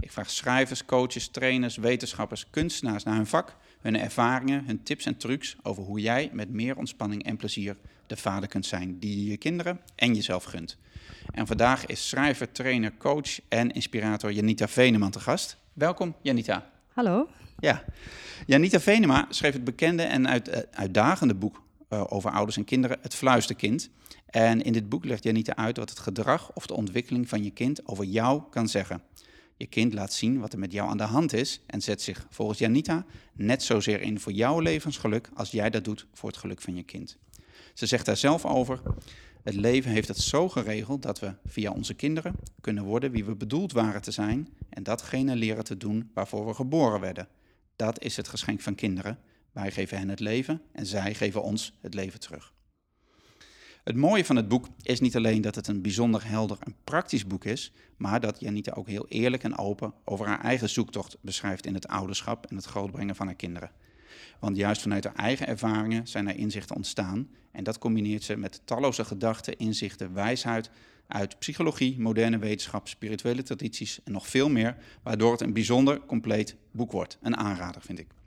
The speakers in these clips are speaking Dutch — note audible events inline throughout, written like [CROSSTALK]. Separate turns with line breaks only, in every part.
Ik vraag schrijvers, coaches, trainers, wetenschappers, kunstenaars naar hun vak, hun ervaringen, hun tips en trucs over hoe jij met meer ontspanning en plezier de vader kunt zijn die je je kinderen en jezelf gunt. En vandaag is schrijver, trainer, coach en inspirator Janita Veneman te gast. Welkom Janita.
Hallo.
Ja, Janita Venema schreef het bekende en uit, uh, uitdagende boek uh, over ouders en kinderen, Het Fluisterkind. En in dit boek legt Janita uit wat het gedrag of de ontwikkeling van je kind over jou kan zeggen. Je kind laat zien wat er met jou aan de hand is en zet zich volgens Janita net zozeer in voor jouw levensgeluk als jij dat doet voor het geluk van je kind. Ze zegt daar zelf over: Het leven heeft het zo geregeld dat we via onze kinderen kunnen worden wie we bedoeld waren te zijn en datgene leren te doen waarvoor we geboren werden. Dat is het geschenk van kinderen. Wij geven hen het leven en zij geven ons het leven terug. Het mooie van het boek is niet alleen dat het een bijzonder helder en praktisch boek is, maar dat Janita ook heel eerlijk en open over haar eigen zoektocht beschrijft in het ouderschap en het grootbrengen van haar kinderen. Want juist vanuit haar eigen ervaringen zijn er inzichten ontstaan en dat combineert ze met talloze gedachten, inzichten, wijsheid uit psychologie, moderne wetenschap, spirituele tradities en nog veel meer, waardoor het een bijzonder compleet boek wordt. Een aanrader vind ik.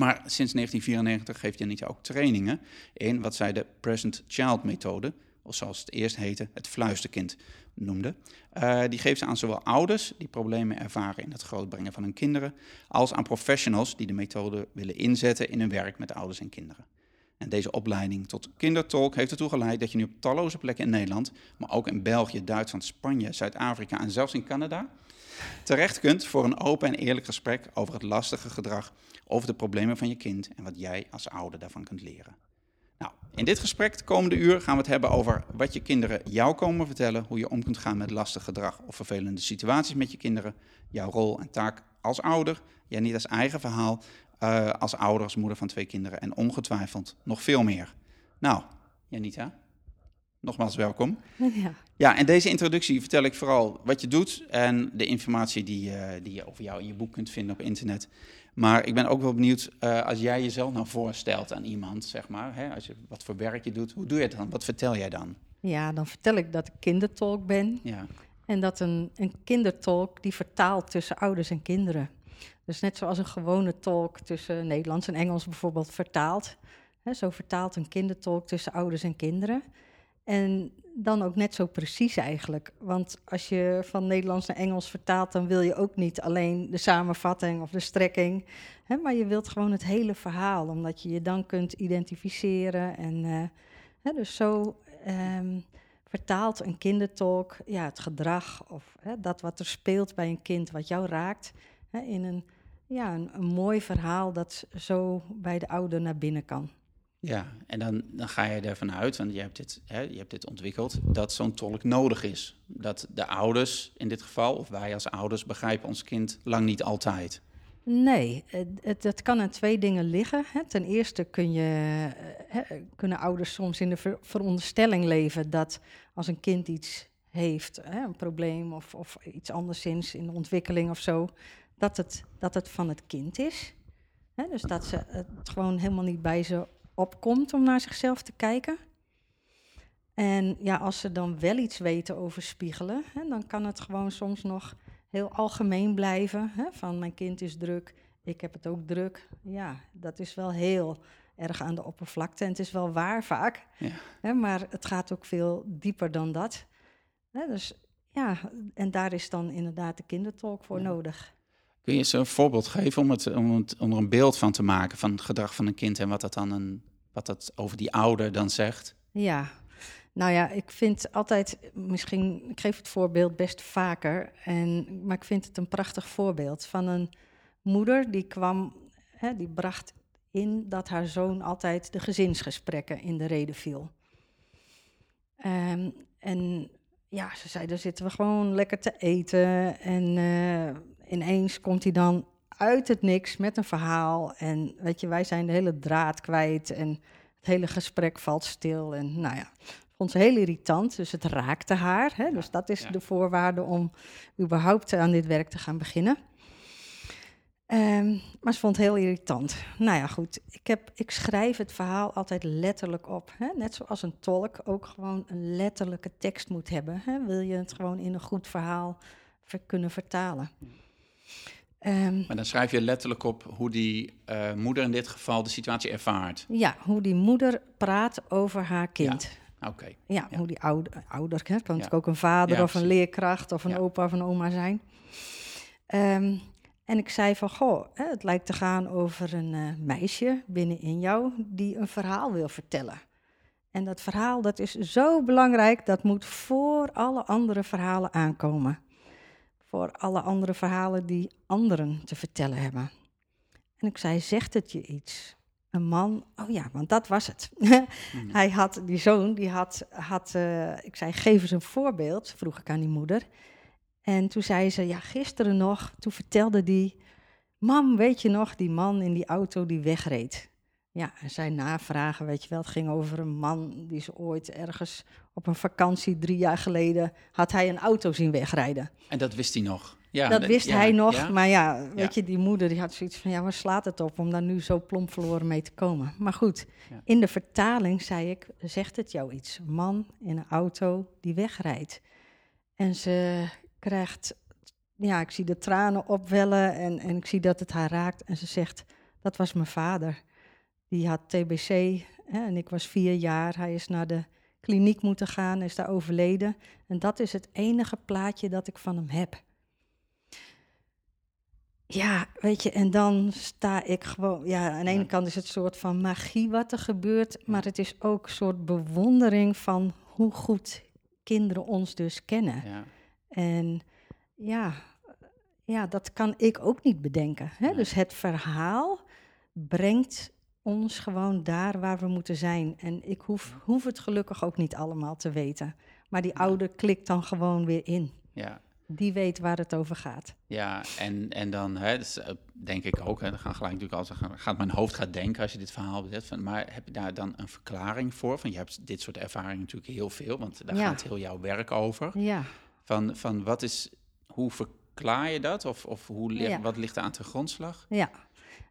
Maar sinds 1994 geeft Janita ook trainingen in wat zij de Present Child methode, of zoals het eerst heette, het fluisterkind noemde. Uh, die geeft ze aan zowel ouders die problemen ervaren in het grootbrengen van hun kinderen, als aan professionals die de methode willen inzetten in hun werk met ouders en kinderen. En deze opleiding tot kindertolk heeft ertoe geleid dat je nu op talloze plekken in Nederland, maar ook in België, Duitsland, Spanje, Zuid-Afrika en zelfs in Canada, terecht kunt voor een open en eerlijk gesprek over het lastige gedrag, over de problemen van je kind en wat jij als ouder daarvan kunt leren. Nou, in dit gesprek de komende uur gaan we het hebben over wat je kinderen jou komen vertellen, hoe je om kunt gaan met lastig gedrag of vervelende situaties met je kinderen, jouw rol en taak als ouder, jij niet als eigen verhaal, uh, als ouder, als moeder van twee kinderen en ongetwijfeld nog veel meer. Nou, Janita, nogmaals welkom.
Ja.
ja, en deze introductie vertel ik vooral wat je doet en de informatie die, uh, die je over jou in je boek kunt vinden op internet. Maar ik ben ook wel benieuwd, uh, als jij jezelf nou voorstelt aan iemand, zeg maar, hè, als je, wat voor werk je doet, hoe doe je het dan? Wat vertel jij dan?
Ja, dan vertel ik dat ik kindertolk ben.
Ja.
En dat een, een kindertolk die vertaalt tussen ouders en kinderen. Dus net zoals een gewone tolk tussen Nederlands en Engels bijvoorbeeld vertaalt. Hè, zo vertaalt een kindertolk tussen ouders en kinderen. En dan ook net zo precies eigenlijk. Want als je van Nederlands naar Engels vertaalt, dan wil je ook niet alleen de samenvatting of de strekking. Hè, maar je wilt gewoon het hele verhaal, omdat je je dan kunt identificeren. En uh, hè, dus zo um, vertaalt een kindertolk ja, het gedrag of hè, dat wat er speelt bij een kind, wat jou raakt, in een, ja, een mooi verhaal dat zo bij de ouder naar binnen kan.
Ja, en dan, dan ga je ervan uit, want je hebt dit, hè, je hebt dit ontwikkeld, dat zo'n tolk nodig is. Dat de ouders in dit geval, of wij als ouders, begrijpen ons kind lang niet altijd.
Nee, het, het kan aan twee dingen liggen. Hè. Ten eerste kun je, hè, kunnen ouders soms in de ver, veronderstelling leven dat als een kind iets heeft, hè, een probleem of, of iets anderszins in de ontwikkeling of zo, dat het, dat het van het kind is. Dus dat ze het gewoon helemaal niet bij ze opkomt om naar zichzelf te kijken. En ja, als ze dan wel iets weten over spiegelen, hè, dan kan het gewoon soms nog heel algemeen blijven. Hè, van mijn kind is druk, ik heb het ook druk. Ja, dat is wel heel erg aan de oppervlakte en het is wel waar vaak.
Ja.
Hè, maar het gaat ook veel dieper dan dat. Hè, dus ja, en daar is dan inderdaad de kindertalk voor
Ja.
nodig.
Kun je eens een voorbeeld geven om, het, om, het, om er een beeld van te maken van het gedrag van een kind en wat dat dan een, wat dat over die ouder dan zegt?
Ja, nou ja, ik vind altijd, misschien, ik geef het voorbeeld best vaker, en, maar ik vind het een prachtig voorbeeld van een moeder die kwam, hè, die bracht in dat haar zoon altijd de gezinsgesprekken in de reden viel. Ehm, en ja, ze zei, daar zitten we gewoon lekker te eten en eh, ineens komt hij dan uit het niks met een verhaal. En weet je, wij zijn de hele draad kwijt en het hele gesprek valt stil. En nou ja, vond ze heel irritant, dus het raakte haar. Hè? dus dat is de voorwaarde om überhaupt aan dit werk te gaan beginnen. Um, maar ze vond het heel irritant. Nou ja, goed. Ik, heb, ik schrijf het verhaal altijd letterlijk op. Hè? Net zoals een tolk ook gewoon een letterlijke tekst moet hebben. Hè? Wil je het gewoon in een goed verhaal kunnen vertalen.
Um, maar dan schrijf je letterlijk op hoe die uh, moeder in dit geval de situatie ervaart.
Ja, hoe die moeder praat over haar kind.
Ja, oké.
Ja, hoe die ouder, ouder hè? kan ja. natuurlijk ook een vader of een leerkracht of een opa of een oma zijn. Um, en ik zei van, goh, het lijkt te gaan over een uh, meisje binnenin jou die een verhaal wil vertellen. En dat verhaal, dat is zo belangrijk, dat moet voor alle andere verhalen aankomen. Voor alle andere verhalen die anderen te vertellen hebben. En ik zei, zegt het je iets? Een man, oh ja, want dat was het. [LAUGHS] Hij had, die zoon, die had, had uh, ik zei, geef eens een voorbeeld, vroeg ik aan die moeder. En toen zei ze, ja, gisteren nog, toen vertelde die, mam, weet je nog, die man in die auto die wegreed. Ja, en zij navragen, weet je wel, het ging over een man die ze ooit ergens op een vakantie drie jaar geleden, had hij een auto zien wegrijden.
En dat wist hij nog? Ja,
dat wist hij nog, maar ja, weet je, die moeder die had zoiets van, ja, waar slaat het op om daar nu zo plomp verloren mee te komen? Maar goed, in de vertaling zei ik, zegt het jou iets? Man in een auto die wegrijdt. En ze krijgt, ja, ik zie de tranen opwellen en, en ik zie dat het haar raakt. En ze zegt, dat was mijn vader. Die had TBC hè, en ik was vier jaar. Hij is naar de kliniek moeten gaan, is daar overleden. En dat is het enige plaatje dat ik van hem heb. Ja, weet je, en dan sta ik gewoon. Ja, aan de ene kant is het een soort van magie wat er gebeurt, maar het is ook een soort bewondering van hoe goed kinderen ons dus kennen. Ja. En ja, ja, dat kan ik ook niet bedenken. Hè? Dus het verhaal brengt ons gewoon daar waar we moeten zijn. En ik hoef, hoef het gelukkig ook niet allemaal te weten. Maar die oude klikt dan gewoon weer in. Ja. Die weet waar het over gaat.
Ja, en, en dan hè, dus, uh, denk ik ook, hè, dan gaan gelijk natuurlijk als gaat mijn hoofd gaat denken als je dit verhaal bezet. Maar heb je daar dan een verklaring voor? Van je hebt dit soort ervaringen natuurlijk heel veel, want daar gaat heel jouw werk over. Ja. Van, van wat is, hoe verklaar je dat? Of, of hoe, wat ligt er aan de grondslag?
Ja,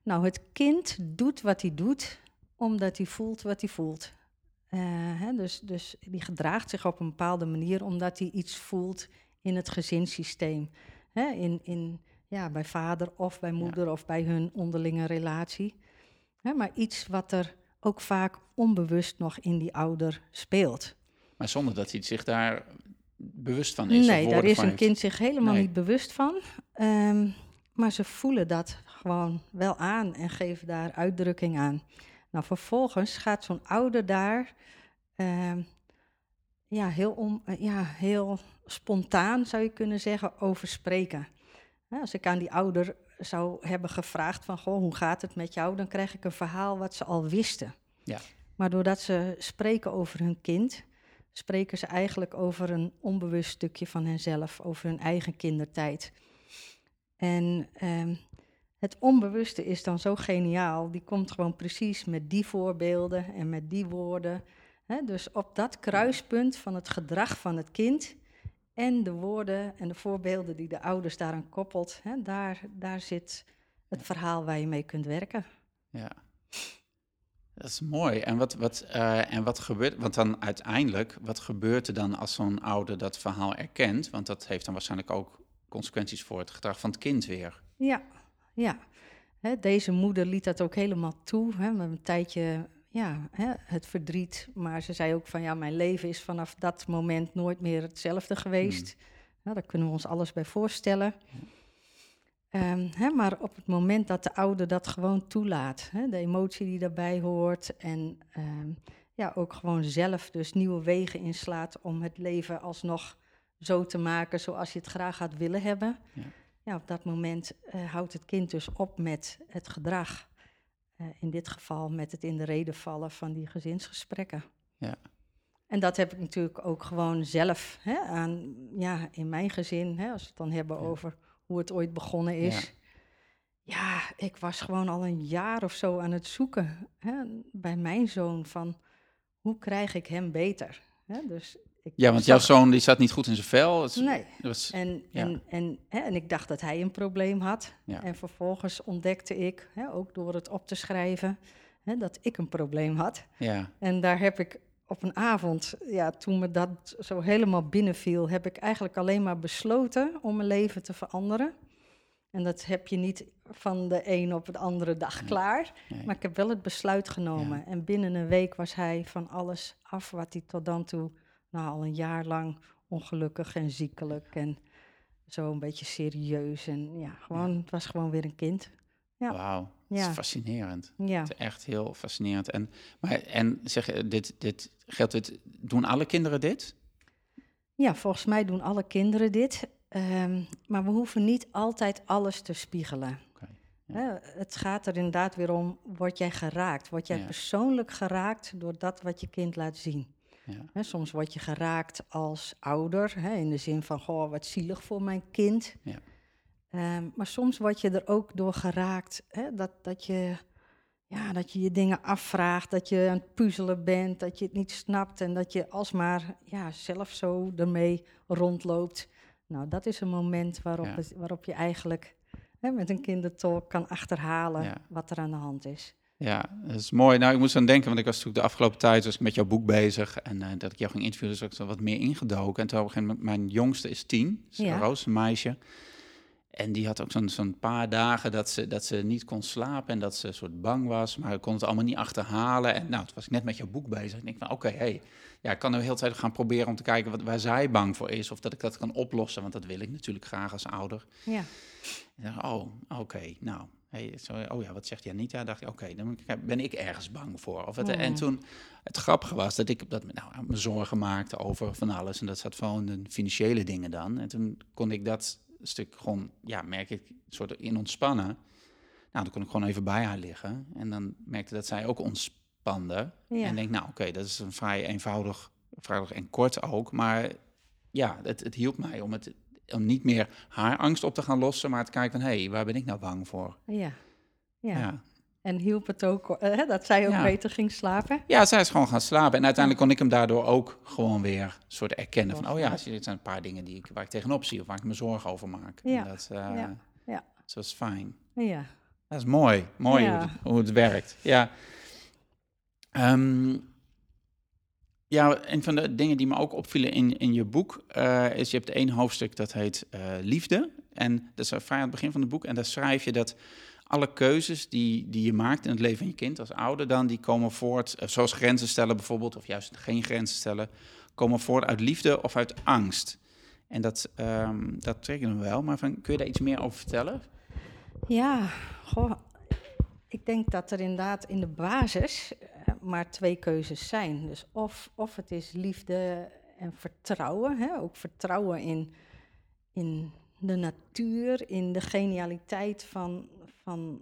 nou het kind doet wat hij doet, omdat hij voelt wat hij voelt. Uh, hè, dus, dus die gedraagt zich op een bepaalde manier omdat hij iets voelt in het gezinssysteem. Hè, in, in, ja, bij vader of bij moeder of bij hun onderlinge relatie. Hè, maar iets wat er ook vaak onbewust nog in die ouder speelt.
Maar zonder dat hij zich daar bewust van is?
Nee, daar is een kind zich helemaal niet bewust van. Ehm, maar ze voelen dat gewoon wel aan en geven daar uitdrukking aan. Nou, vervolgens gaat zo'n ouder daar ehm, ja, heel, om, eh, ja, heel spontaan, zou je kunnen zeggen, over spreken. als ik aan die ouder zou hebben gevraagd van, goh, hoe gaat het met jou? Dan krijg ik een verhaal wat ze al wisten. Ja. Maar doordat ze spreken over hun kind, spreken ze eigenlijk over een onbewust stukje van henzelf, over hun eigen kindertijd. En ehm, het onbewuste is dan zo geniaal, die komt gewoon precies met die voorbeelden en met die woorden. dus op dat kruispunt van het gedrag van het kind en de woorden en de voorbeelden die de ouders daaraan koppelt, daar, daar zit het verhaal waar je mee kunt werken.
Ja. Dat is mooi. En wat, wat, uh, en wat gebeurt, want dan uiteindelijk, wat gebeurt er dan als zo'n ouder dat verhaal erkent? Want dat heeft dan waarschijnlijk ook consequenties voor het gedrag van het kind weer.
Ja, ja. Hè, deze moeder liet dat ook helemaal toe. Hè, met een tijdje ja, hè, het verdriet. Maar ze zei ook van ja, mijn leven is vanaf dat moment nooit meer hetzelfde geweest. Hmm. daar kunnen we ons alles bij voorstellen. Um, hè, maar op het moment dat de ouder dat gewoon toelaat, hè, de emotie die daarbij hoort en um, ja, ook gewoon zelf dus nieuwe wegen inslaat om het leven alsnog zo te maken zoals je het graag had willen hebben. Ja, ja op dat moment uh, houdt het kind dus op met het gedrag. Uh, in dit geval met het in de reden vallen van die gezinsgesprekken. Ja. En dat heb ik natuurlijk ook gewoon zelf hè, aan, ja, in mijn gezin, hè, als we het dan hebben over hoe het ooit begonnen is. Ja. ik was gewoon al een jaar of zo aan het zoeken hè, bij mijn zoon van hoe krijg ik hem beter. Hè? Dus ik
ja, want
zag-
jouw zoon die zat niet goed in zijn vel. Het,
Nee.
het was,
En,
Ja.
en, en, hè, en ik dacht dat hij een probleem had.
Ja.
En vervolgens ontdekte ik, hè, ook door het op te schrijven, hè, dat ik een probleem had.
ja,
En daar heb ik op een avond, ja, toen me dat zo helemaal binnenviel, heb ik eigenlijk alleen maar besloten om mijn leven te veranderen. En dat heb je niet van de een op de andere dag
Nee.
klaar.
nee.
Maar ik heb wel het besluit genomen. En binnen een week was hij van alles af wat hij tot dan toe, nou al een jaar lang, ongelukkig en ziekelijk en zo een beetje serieus. En ja, gewoon, het was gewoon weer een kind. ja.
Wauw, dat
Ja.
is fascinerend.
Ja,
Het is echt heel fascinerend. En, maar, en zeg, dit, dit geldt dit, doen alle kinderen dit?
ja volgens mij doen alle kinderen dit. Ehm, maar we hoeven niet altijd alles te spiegelen. Het gaat er inderdaad weer om, word jij geraakt? Word jij
Ja.
persoonlijk geraakt door dat wat je kind laat zien?
Ja.
Soms word je geraakt als ouder, hè, in de zin van, goh, wat zielig voor mijn kind.
Ja.
Ehm, maar soms word je er ook door geraakt, hè, dat, dat, je, ja, dat je je dingen afvraagt, dat je aan het puzzelen bent, dat je het niet snapt en dat je alsmaar ja, zelf zo ermee rondloopt. Nou, dat is een moment waarop,
Ja.
het, waarop je eigenlijk hè, met een kindertalk kan achterhalen wat er aan de hand is.
Ja, dat is mooi. Nou, ik moest aan denken, want ik was natuurlijk de afgelopen tijd was ik met jouw boek bezig en eh, dat ik jou ging interviewen, dus was ik er wat meer ingedoken. En toen op een gegeven moment, mijn jongste is tien, is
Ja.
Roos, een meisje. En die had ook zo'n zo'n paar dagen dat ze, dat ze niet kon slapen en dat ze een soort bang was, maar ik kon het allemaal niet achterhalen. En nou, toen was ik net met jouw boek bezig. En ik denk van, oké, hey, ja, ik kan nu heel tijd gaan proberen om te kijken wat, waar zij bang voor is, of dat ik dat kan oplossen, want dat wil ik natuurlijk graag als ouder.
Ja,
dacht, oh, oké, nou. Hey, zo, oh ja, wat zegt Janita? dacht ik, oké, dan ben ik ergens bang voor. Of het, En toen, het grappige was dat ik dat, nou, me zorgen maakte over van alles. En dat zat vooral in de financiële dingen dan. En toen kon ik dat stuk gewoon, ja, merk ik, soort in ontspannen. Nou, dan kon ik gewoon even bij haar liggen. En dan merkte dat zij ook ontspande.
ja.
En denk, nou oké, dat is een vrij eenvoudig, eenvoudig en kort ook. Maar ja, het, het hielp mij om, het, om niet meer haar angst op te gaan lossen, maar te kijken van, hé, hey, waar ben ik nou bang voor?
ja. ja.
Ja.
En hielp het ook eh, hè, dat zij ook
Ja.
beter ging slapen?
ja, zij is gewoon gaan slapen. En uiteindelijk kon ik hem daardoor ook gewoon weer soort erkennen van, oh ja, dit zijn een paar dingen die ik, waar ik tegenop zie of waar ik me zorgen over maak.
Ja,
En Dat, eh,
ja, ja.
dat was fijn.
Ja,
Dat is mooi, mooi hoe, het, hoe het werkt. Ja. Ehm, ja, een van de dingen die me ook opvielen in, in je boek eh, is, je hebt één hoofdstuk dat heet eh, liefde. En dat is vrij aan het begin van het boek. En daar schrijf je dat alle keuzes die, die je maakt in het leven van je kind als ouder dan, die komen voort, eh, zoals grenzen stellen bijvoorbeeld, of juist geen grenzen stellen, komen voort uit liefde of uit angst. En dat, ehm dat triggerde me wel, maar van, kun je daar iets meer over vertellen?
ja goh, ik denk dat er inderdaad in de basis maar twee keuzes zijn. Dus of, of het is liefde en vertrouwen, hè? ook vertrouwen in, in de natuur, in de genialiteit van, van,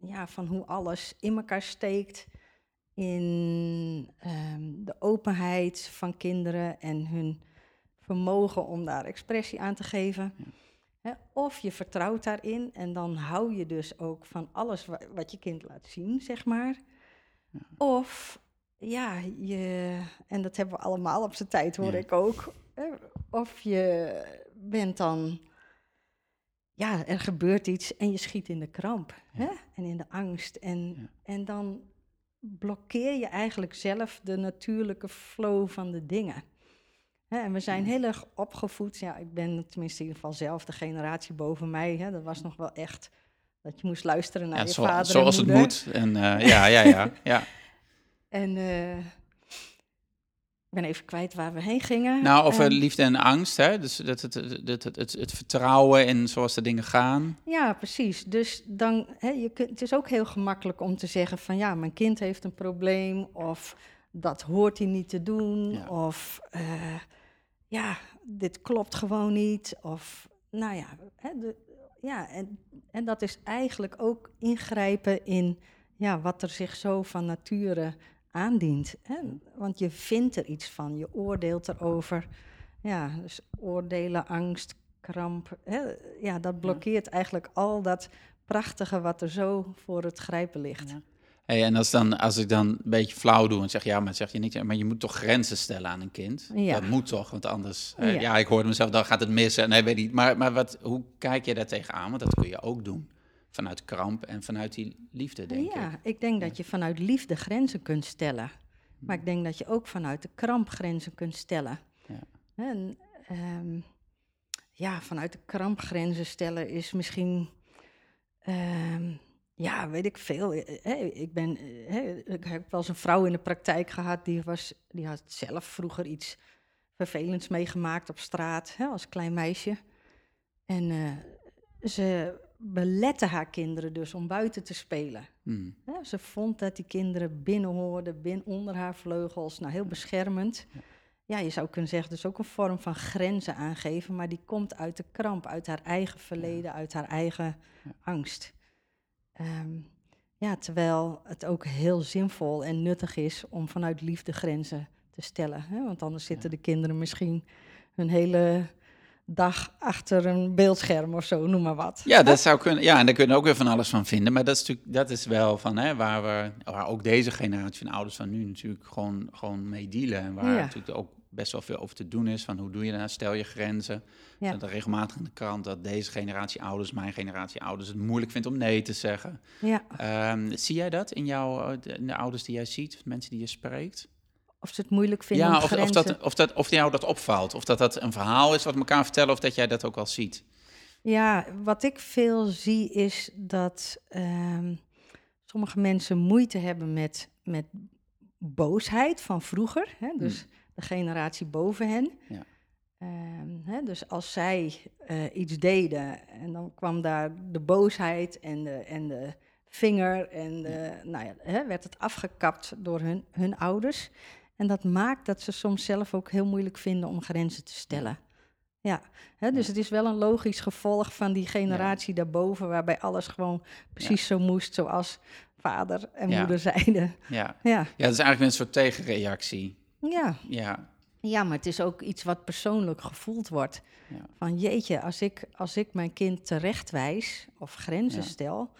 ja, van hoe alles in elkaar steekt. In ehm, de openheid van kinderen en hun vermogen om daar expressie aan te geven. Of je vertrouwt daarin en dan hou je dus ook van alles wa- wat je kind laat zien, zeg maar. Of ja, je, en dat hebben we allemaal op zijn tijd, hoor
Ja.
ik ook. Of je bent dan, ja, er gebeurt iets en je schiet in de kramp hè? en in de angst. En, en dan blokkeer je eigenlijk zelf de natuurlijke flow van de dingen. Hè, en we zijn heel erg opgevoed. Ja, ik ben tenminste in ieder geval zelf de generatie boven mij. Hè, dat was nog wel echt dat je moest luisteren naar
Ja,
je
zo-
vader
zoals
en
het moet. En eh, ja, ja, ja, [LAUGHS] ja.
En eh, ik ben even kwijt waar we heen gingen.
Nou, over liefde en angst, hè? Dus dat het, het, het, het, het, vertrouwen in zoals de dingen gaan.
Ja, precies. Dus dan, hè, je kunt, het is ook heel gemakkelijk om te zeggen van ja, mijn kind heeft een probleem of dat hoort hij niet te doen
Ja.
of eh, ja, dit klopt gewoon niet of nou ja, hè, de, ja en, en dat is eigenlijk ook ingrijpen in ja, wat er zich zo van nature aandient. Hè? Want je vindt er iets van, je oordeelt erover. Ja, dus oordelen, angst, kramp. Hè? Ja, dat blokkeert eigenlijk al dat prachtige wat er zo voor het grijpen ligt.
Ja. Hey, en als, dan, als ik dan een beetje flauw doe en zeg, ja, maar zeg je niet, maar je moet toch grenzen stellen aan een kind?
Ja.
Dat moet toch, want anders,
Ja.
ja, ja ik hoorde mezelf, dan gaat het mis. Nee, weet niet. Maar, maar wat, hoe kijk je daar tegenaan? Want dat kun je ook doen. Vanuit kramp en vanuit die liefde, denk ik.
ja, ik denk dat je vanuit liefde grenzen kunt stellen. Maar ik denk dat je ook vanuit de kramp grenzen kunt stellen.
Ja.
En ehm, ja, vanuit de kramp grenzen stellen is misschien, ehm, ja, weet ik veel. Eh, hè, ik, ben, eh, ik heb wel eens een vrouw in de praktijk gehad, die, was, die had zelf vroeger iets vervelends meegemaakt op straat hè, als klein meisje. En eh, ze belette haar kinderen dus om buiten te spelen.
Hm.
Ja, ze vond dat die kinderen binnen hoorden, binnen onder haar vleugels, nou heel beschermend. Ja, je zou kunnen zeggen, dus ook een vorm van grenzen aangeven, maar die komt uit de kramp, uit haar eigen verleden, uit haar eigen angst. Ehm, ja, terwijl het ook heel zinvol en nuttig is om vanuit liefde grenzen te stellen. Hè? Want anders zitten de kinderen misschien hun hele dag achter een beeldscherm of zo, noem maar wat.
Ja, dat zou kunnen. Ja, en daar kunnen we ook weer van alles van vinden. Maar dat is natuurlijk, dat is wel van hè, waar we, waar ook deze generatie van ouders van nu natuurlijk gewoon, gewoon mee dealen. En waar
Ja.
natuurlijk ook best wel veel over te doen is. Van hoe doe je dat? Stel je grenzen.
Ja.
Dat er regelmatig in de krant dat deze generatie ouders, mijn generatie ouders, het moeilijk vindt om nee te zeggen.
Ja,
Ehm, zie jij dat in, jouw, eh, de- in de ouders die jij ziet, mensen die je spreekt?
of ze het moeilijk vinden
ja,
om
of, of, dat, of, dat, of jou dat opvalt. Of dat dat een verhaal is wat elkaar vertellen, of dat jij dat ook wel ziet.
Ja, wat ik veel zie is dat ehm, sommige mensen moeite hebben met, met boosheid van vroeger. Hè? Dus de generatie boven hen.
Ja.
Ehm, hè, dus als zij eh, iets deden en dan kwam daar de boosheid en de, en de vinger en de, nou ja, hè, werd het afgekapt door hun, hun ouders. En dat maakt dat ze soms zelf ook heel moeilijk vinden om grenzen te stellen. Ja, hè, dus het is wel een logisch gevolg van die generatie daarboven, waarbij alles gewoon precies zo moest zoals vader en moeder zeiden.
Ja.
Ja,
ja, dat is eigenlijk een soort tegenreactie.
Ja.
Ja,
ja, maar het is ook iets wat persoonlijk gevoeld wordt.
Ja.
Van jeetje, als ik, als ik mijn kind terechtwijs of grenzen
Ja.
stel,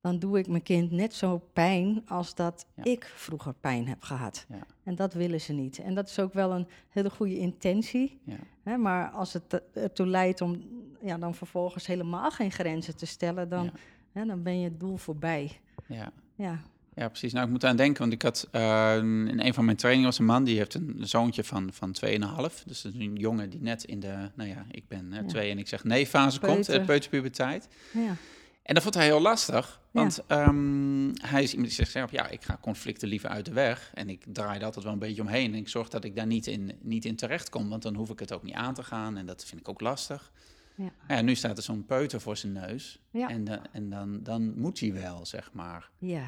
dan doe ik mijn kind net zo pijn als dat
Ja.
ik vroeger pijn heb gehad.
Ja.
En dat willen ze niet. En dat is ook wel een hele goede intentie. Hè, maar als het er- ertoe leidt om ja, dan vervolgens helemaal geen grenzen te stellen, dan, hè, dan ben je het doel voorbij.
ja.
Ja,
Ja, precies. Nou, ik moet aan denken, want ik had eh, in een van mijn trainingen was een man die heeft een zoontje van, van 2,5. Dus dat is een jongen die net in de, nou ja, ik ben eh,
Ja.
twee en ik zeg nee fase komt, uh, peuterpuberteit.
ja,
En dat vond hij heel lastig,
Ja.
want ehm, hij is iemand die zegt zelf, ja, ik ga conflicten liever uit de weg. En ik draai er altijd wel een beetje omheen en ik zorg dat ik daar niet in, niet in terecht kom, want dan hoef ik het ook niet aan te gaan en dat vind ik ook lastig.
ja.
Ja, nu staat er zo'n peuter voor zijn neus
Ja.
en, dan- en dan, dan moet hij wel, zeg maar.
ja.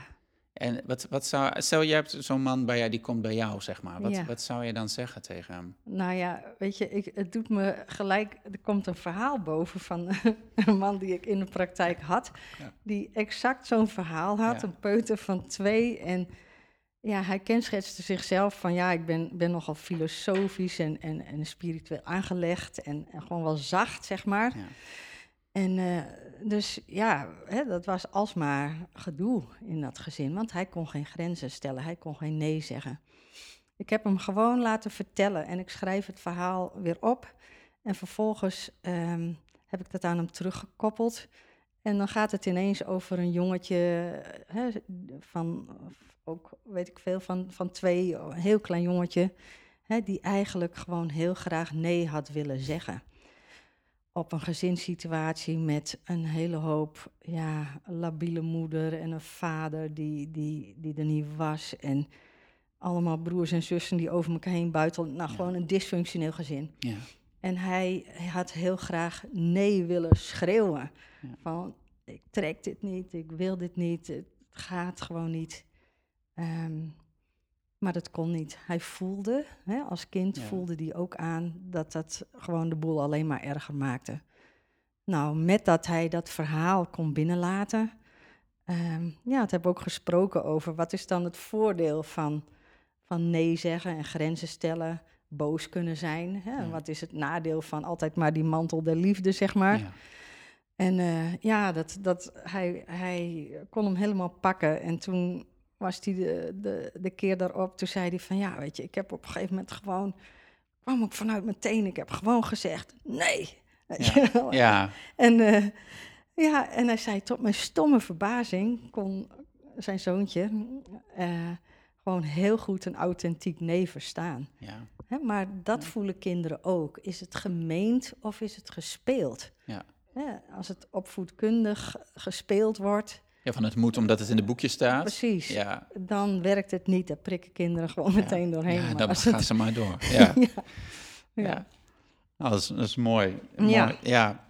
En wat, wat zou, stel je hebt zo'n man bij jou, die komt bij jou, zeg maar. Wat,
Ja.
wat zou je dan zeggen tegen hem?
Nou ja, weet je, ik, het doet me gelijk. Er komt een verhaal boven van [LAUGHS] een man die ik in de praktijk had.
Ja.
Die exact zo'n verhaal had.
Ja.
Een peuter van twee. En ja, hij kenschetste zichzelf van ja, ik ben, ben nogal filosofisch en, en, en spiritueel aangelegd. En, en gewoon wel zacht, zeg maar.
Ja.
En eh, dus ja, hè, dat was alsmaar gedoe in dat gezin, want hij kon geen grenzen stellen, hij kon geen nee zeggen. Ik heb hem gewoon laten vertellen en ik schrijf het verhaal weer op. En vervolgens ehm, heb ik dat aan hem teruggekoppeld. En dan gaat het ineens over een jongetje hè, van, ook weet ik veel, van, van twee, een heel klein jongetje, hè, die eigenlijk gewoon heel graag nee had willen zeggen op een gezinssituatie met een hele hoop ja, labiele moeder en een vader die, die, die er niet was. En allemaal broers en zussen die over elkaar heen buitelden. Nou,
Ja.
gewoon een dysfunctioneel gezin.
Ja.
En hij, had heel graag nee willen schreeuwen.
Ja.
Van, ik trek dit niet, ik wil dit niet, het gaat gewoon niet. Ehm, maar dat kon niet. Hij voelde, hè, als kind
Ja.
voelde hij ook aan dat dat gewoon de boel alleen maar erger maakte. Nou, met dat hij dat verhaal kon binnenlaten, ehm, ja, het hebben we ook gesproken over wat is dan het voordeel van, van nee zeggen en grenzen stellen boos kunnen zijn. Hè?
Ja.
Wat is het nadeel van altijd maar die mantel der liefde, zeg maar.
Ja.
En eh, ja, dat, dat, hij, hij kon hem helemaal pakken. En toen was hij de, de, de keer daarop, toen zei hij van... ja, weet je, ik heb op een gegeven moment gewoon... kwam ook vanuit mijn tenen, ik heb gewoon gezegd nee.
Ja. Ja.
En, eh, ja, en hij zei, tot mijn stomme verbazing kon zijn zoontje eh, gewoon heel goed een authentiek nee verstaan.
Ja.
Hè, maar dat voelen kinderen ook. Is het gemeend of is het gespeeld?
Ja.
Hè, als het opvoedkundig gespeeld wordt,
ja, van het moet omdat het in de boekje staat.
precies,
Ja,
dan werkt het niet. Daar prikken kinderen gewoon meteen doorheen.
ja dan gaan
het-
ze maar door. [LAUGHS] Ja.
ja.
Ja. Nou, dat, is, dat is mooi.
Ja.
mooi. ja.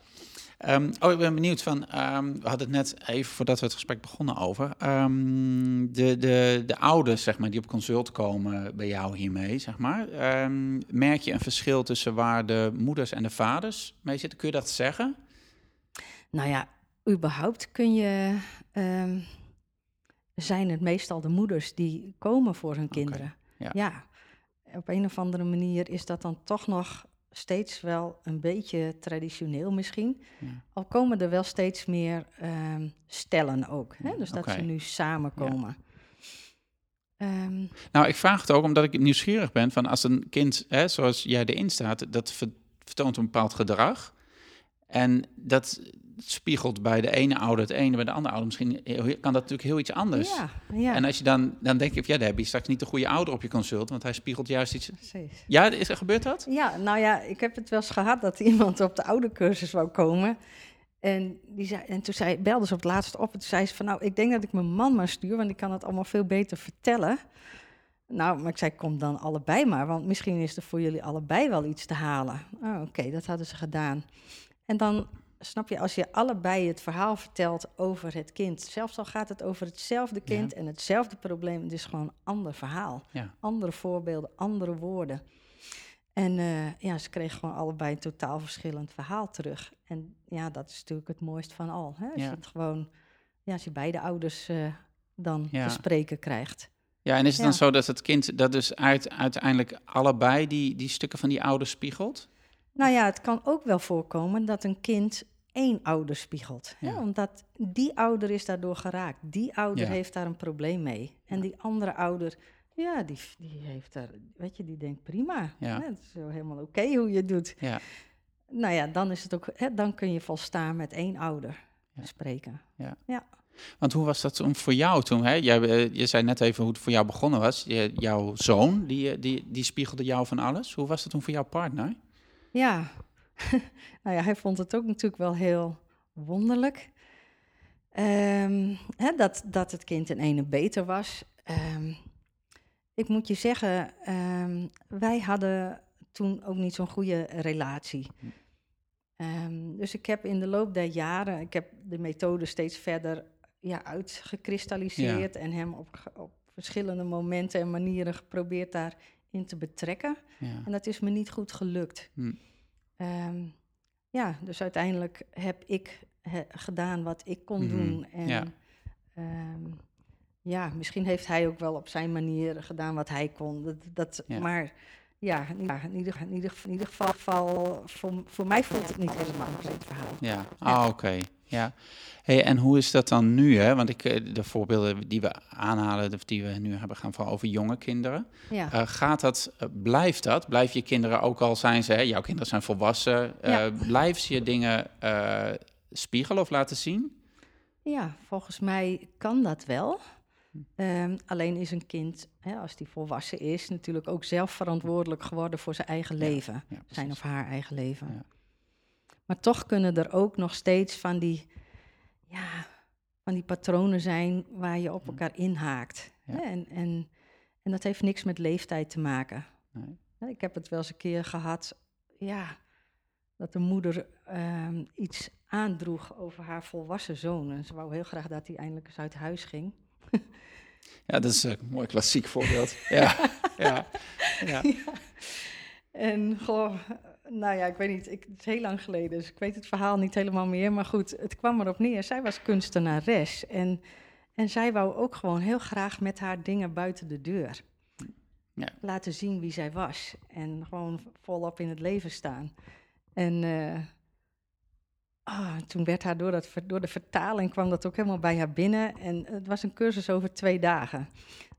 Ehm, oh, ik ben benieuwd van, ehm, we hadden het net even voordat we het gesprek begonnen over, ehm, de, de, de ouders, zeg maar, die op consult komen bij jou hiermee, zeg maar. Merk je een verschil tussen waar de moeders en de vaders mee zitten? Kun je dat zeggen?
Nou ja, überhaupt kun je. ehm, zijn het meestal de moeders die komen voor hun kinderen.
ja.
op een of andere manier is dat dan toch nog steeds wel een beetje traditioneel misschien.
Ja.
Al komen er wel steeds meer ehm, stellen ook. Hè? Dus dat ze nu samenkomen. Ehm,
Nou, ik vraag het ook omdat ik nieuwsgierig ben van als een kind, hè, zoals jij erin staat, dat ver- vertoont een bepaald gedrag. En dat spiegelt bij de ene ouder het ene, bij de andere ouder misschien kan dat natuurlijk heel iets anders.
ja, ja,
En als je dan, dan denk je, van, ja, dan heb je straks niet de goede ouder op je consult, want hij spiegelt juist iets.
precies.
Ja, is er gebeurt dat?
Ja, nou ja, ik heb het wel eens gehad dat iemand op de oude cursus wou komen. En, die zei, en toen zei, belde ze op het laatst op en toen zei ze van... nou, ik denk dat ik mijn man maar stuur, want die kan het allemaal veel beter vertellen. Nou, maar ik zei, kom dan allebei maar, want misschien is er voor jullie allebei wel iets te halen. Oh, oké, dat hadden ze gedaan. En dan, snap je, als je allebei het verhaal vertelt over het kind... zelfs al gaat het over hetzelfde kind en hetzelfde probleem... het is gewoon een ander verhaal.
Ja.
Andere voorbeelden, andere woorden. En eh, ja, ze kregen gewoon allebei een totaal verschillend verhaal terug. En ja, dat is natuurlijk het mooist van al. Hè? Als
Ja.
je het gewoon, ja, als je beide ouders eh, dan te spreken krijgt.
Ja, en is het dan zo dat het kind dat dus uit, uiteindelijk allebei die, die stukken van die ouder spiegelt?
Nou ja, het kan ook wel voorkomen dat een kind één ouder spiegelt. Hè?
Ja.
Omdat die ouder is daardoor geraakt. Die ouder
Ja.
heeft daar een probleem mee. En die andere ouder, ja, die, die heeft daar, weet je, die denkt prima.
Ja.
Hè? Het is helemaal oké hoe je het doet.
Ja.
Nou ja, dan is het ook, hè, dan kun je volstaan met één ouder
Ja.
spreken.
Want hoe was dat toen voor jou toen? Hè? Jij, eh, je zei net even hoe het voor jou begonnen was. Je, jouw zoon, die, eh, die, die spiegelde jou van alles. Hoe was dat toen voor jouw partner?
Ja, [LAUGHS] nou ja, hij vond het ook natuurlijk wel heel wonderlijk. Ehm, hè, dat, dat het kind in ene beter was. Ehm, ik moet je zeggen, ehm, wij hadden toen ook niet zo'n goede relatie. Dus ik heb in de loop der jaren, ik heb de methode steeds verder ja, uitgekristalliseerd en hem op, op verschillende momenten en manieren geprobeerd daarin te betrekken.
Ja.
En dat is me niet goed gelukt.
Hm.
Ehm, ja, dus uiteindelijk heb ik he- gedaan wat ik kon
Mhm,
doen. En
ja.
ja. ja, misschien heeft hij ook wel op zijn manier gedaan wat hij kon. Dat, dat,
Ja.
Maar ja, in ieder, in ieder, in in geval, voor, voor mij voelt het niet helemaal een compleet verhaal.
Ja, ah, oké. Ja. Hey, en hoe is dat dan nu? Hè? Want ik, eh, de voorbeelden die we aanhalen, of die we nu hebben, gaan vooral over jonge kinderen.
Ja.
Eh, gaat dat, eh, blijft dat? Blijf je kinderen, ook al zijn ze, hè, jouw kinderen zijn volwassen,
Ja.
blijven ze je dingen spiegelen of laten zien?
Ja, volgens mij kan dat wel. Ehm, alleen is een kind, hè, als die volwassen is, natuurlijk ook zelf verantwoordelijk geworden voor zijn eigen leven.
Ja,
zijn of haar eigen leven.
Ja.
Maar toch kunnen er ook nog steeds van die, ja, van die patronen zijn waar je op elkaar inhaakt.
Ja.
En, en, en dat heeft niks met leeftijd te maken.
Nee.
Ik heb het wel eens een keer gehad, ja, dat de moeder ehm, iets aandroeg over haar volwassen zoon. En ze wou heel graag dat hij eindelijk eens uit huis ging.
Ja, dat is een mooi klassiek voorbeeld. [LAUGHS] ja, ja, ja.
En goh, nou ja, ik weet niet, ik, het is heel lang geleden, dus ik weet het verhaal niet helemaal meer. Maar goed, het kwam erop neer. Zij was kunstenares en, en zij wou ook gewoon heel graag met haar dingen buiten de deur.
Ja.
laten zien wie zij was. En gewoon volop in het leven staan. En eh, ah, toen werd haar door, dat, door de vertaling kwam dat ook helemaal bij haar binnen. En het was een cursus over twee dagen.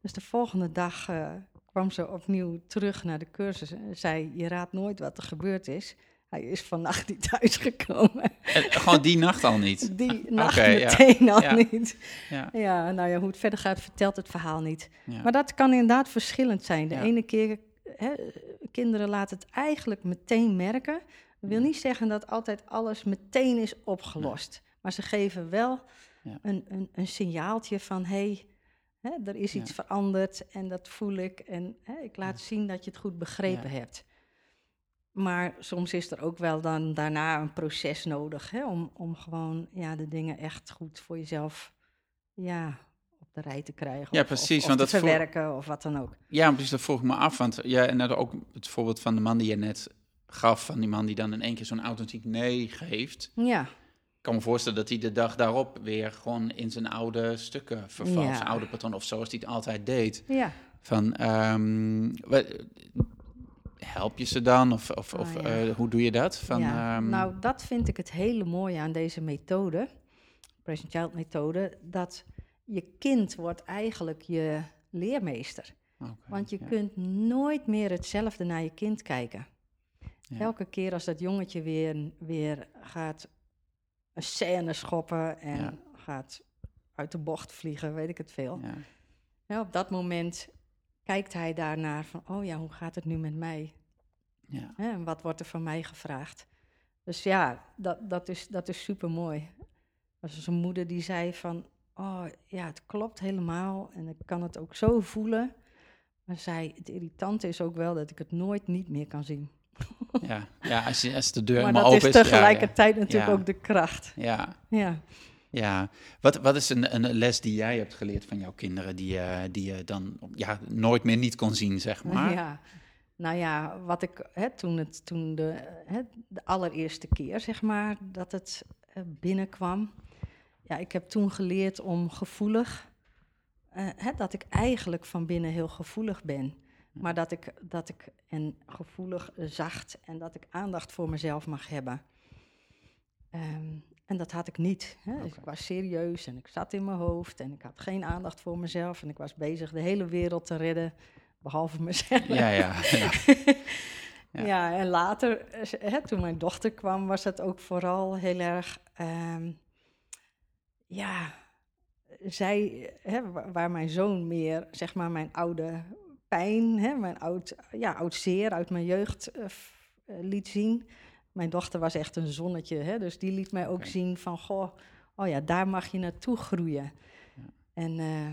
Dus de volgende dag eh, kwam ze opnieuw terug naar de cursus en zei: Je raadt nooit wat er gebeurd is. Hij is vannacht niet [LAUGHS] thuisgekomen.
En gewoon die nacht al niet.
Die nacht
Oké, ja.
meteen al
Ja.
niet.
Ja,
Ja, nou ja, hoe het verder gaat, vertelt het verhaal niet. Maar dat kan inderdaad verschillend zijn. De ene keer, hè, kinderen laten het eigenlijk meteen merken. Dat wil niet zeggen dat altijd alles meteen is opgelost. Maar ze geven wel een, een, een signaaltje van... hé, hey, er is
Ja.
iets veranderd en dat voel ik. En hè, ik laat zien dat je het goed begrepen
Ja.
hebt. Maar soms is er ook wel dan daarna een proces nodig... Hè, om, om gewoon ja, de dingen echt goed voor jezelf ja, op de rij te krijgen.
Ja,
of-
precies,
Of, of
want
te
dat
verwerken of wat dan ook.
Ja, precies, dat vroeg ik me af. Want ja, en dat ook het voorbeeld van de man die je net gaf, van die man die dan in één keer zo'n authentiek nee geeft.
Ja,
kan me voorstellen dat hij de dag daarop weer gewoon in zijn oude stukken vervalt,
Ja.
zijn oude patroon, of zoals hij het altijd deed.
ja.
Van, ehm, help je ze dan? Of, of,
Ah,
of
ja.
eh, hoe doe je dat? Van,
ja.
ehm,
nou, dat vind ik het hele mooie aan deze methode, Present Child methode, dat je kind wordt eigenlijk je leermeester. Want je
ja,
kunt nooit meer hetzelfde naar je kind kijken. Elke keer als dat jongetje weer, weer gaat een scène schoppen en
Ja.
gaat uit de bocht vliegen, weet ik het veel.
ja,
Ja, op dat moment kijkt hij daarnaar van, oh ja, hoe gaat het nu met mij?
ja,
en wat wordt er van mij gevraagd? Dus ja, dat, dat, is, dat is super mooi. Er was dus een moeder die zei van, oh ja, het klopt helemaal en ik kan het ook zo voelen. Maar zei, het irritante is ook wel dat ik het nooit niet meer kan zien.
Ja, ja, als, je, als de deur
maar dat
open
is
is. ja,
tegelijkertijd natuurlijk
Ja.
ook de kracht.
Ja,
Ja.
Ja, wat, wat is een, een les die jij hebt geleerd van jouw kinderen, die, je die je dan ja, nooit meer niet kon zien, zeg maar?
Ja, nou ja, wat ik hè, toen, het, toen de, hè, de allereerste keer, zeg maar, dat het eh, binnenkwam. Ja, ik heb toen geleerd om gevoelig, eh, hè, dat ik eigenlijk van binnen heel gevoelig ben. Maar dat ik, dat ik en gevoelig, zacht en dat ik aandacht voor mezelf mag hebben. Ehm, en dat had ik niet. Hè. Dus ik was serieus en ik zat in mijn hoofd en ik had geen aandacht voor mezelf. En ik was bezig de hele wereld te redden, behalve [LAUGHS] mezelf.
Ja, ja, ja. [LAUGHS] Ja.
Ja, en later, eh, hè, toen mijn dochter kwam, was het ook vooral heel erg. ehm, ja, zij, hè, wa- waar mijn zoon meer, zeg maar, mijn oude pijn, hè, mijn oud, ja, oud zeer uit mijn jeugd eh, eh, liet zien. Mijn dochter was echt een zonnetje, hè, dus die liet mij ook zien van, goh, oh ja, daar mag je naartoe groeien.
Ja.
En eh,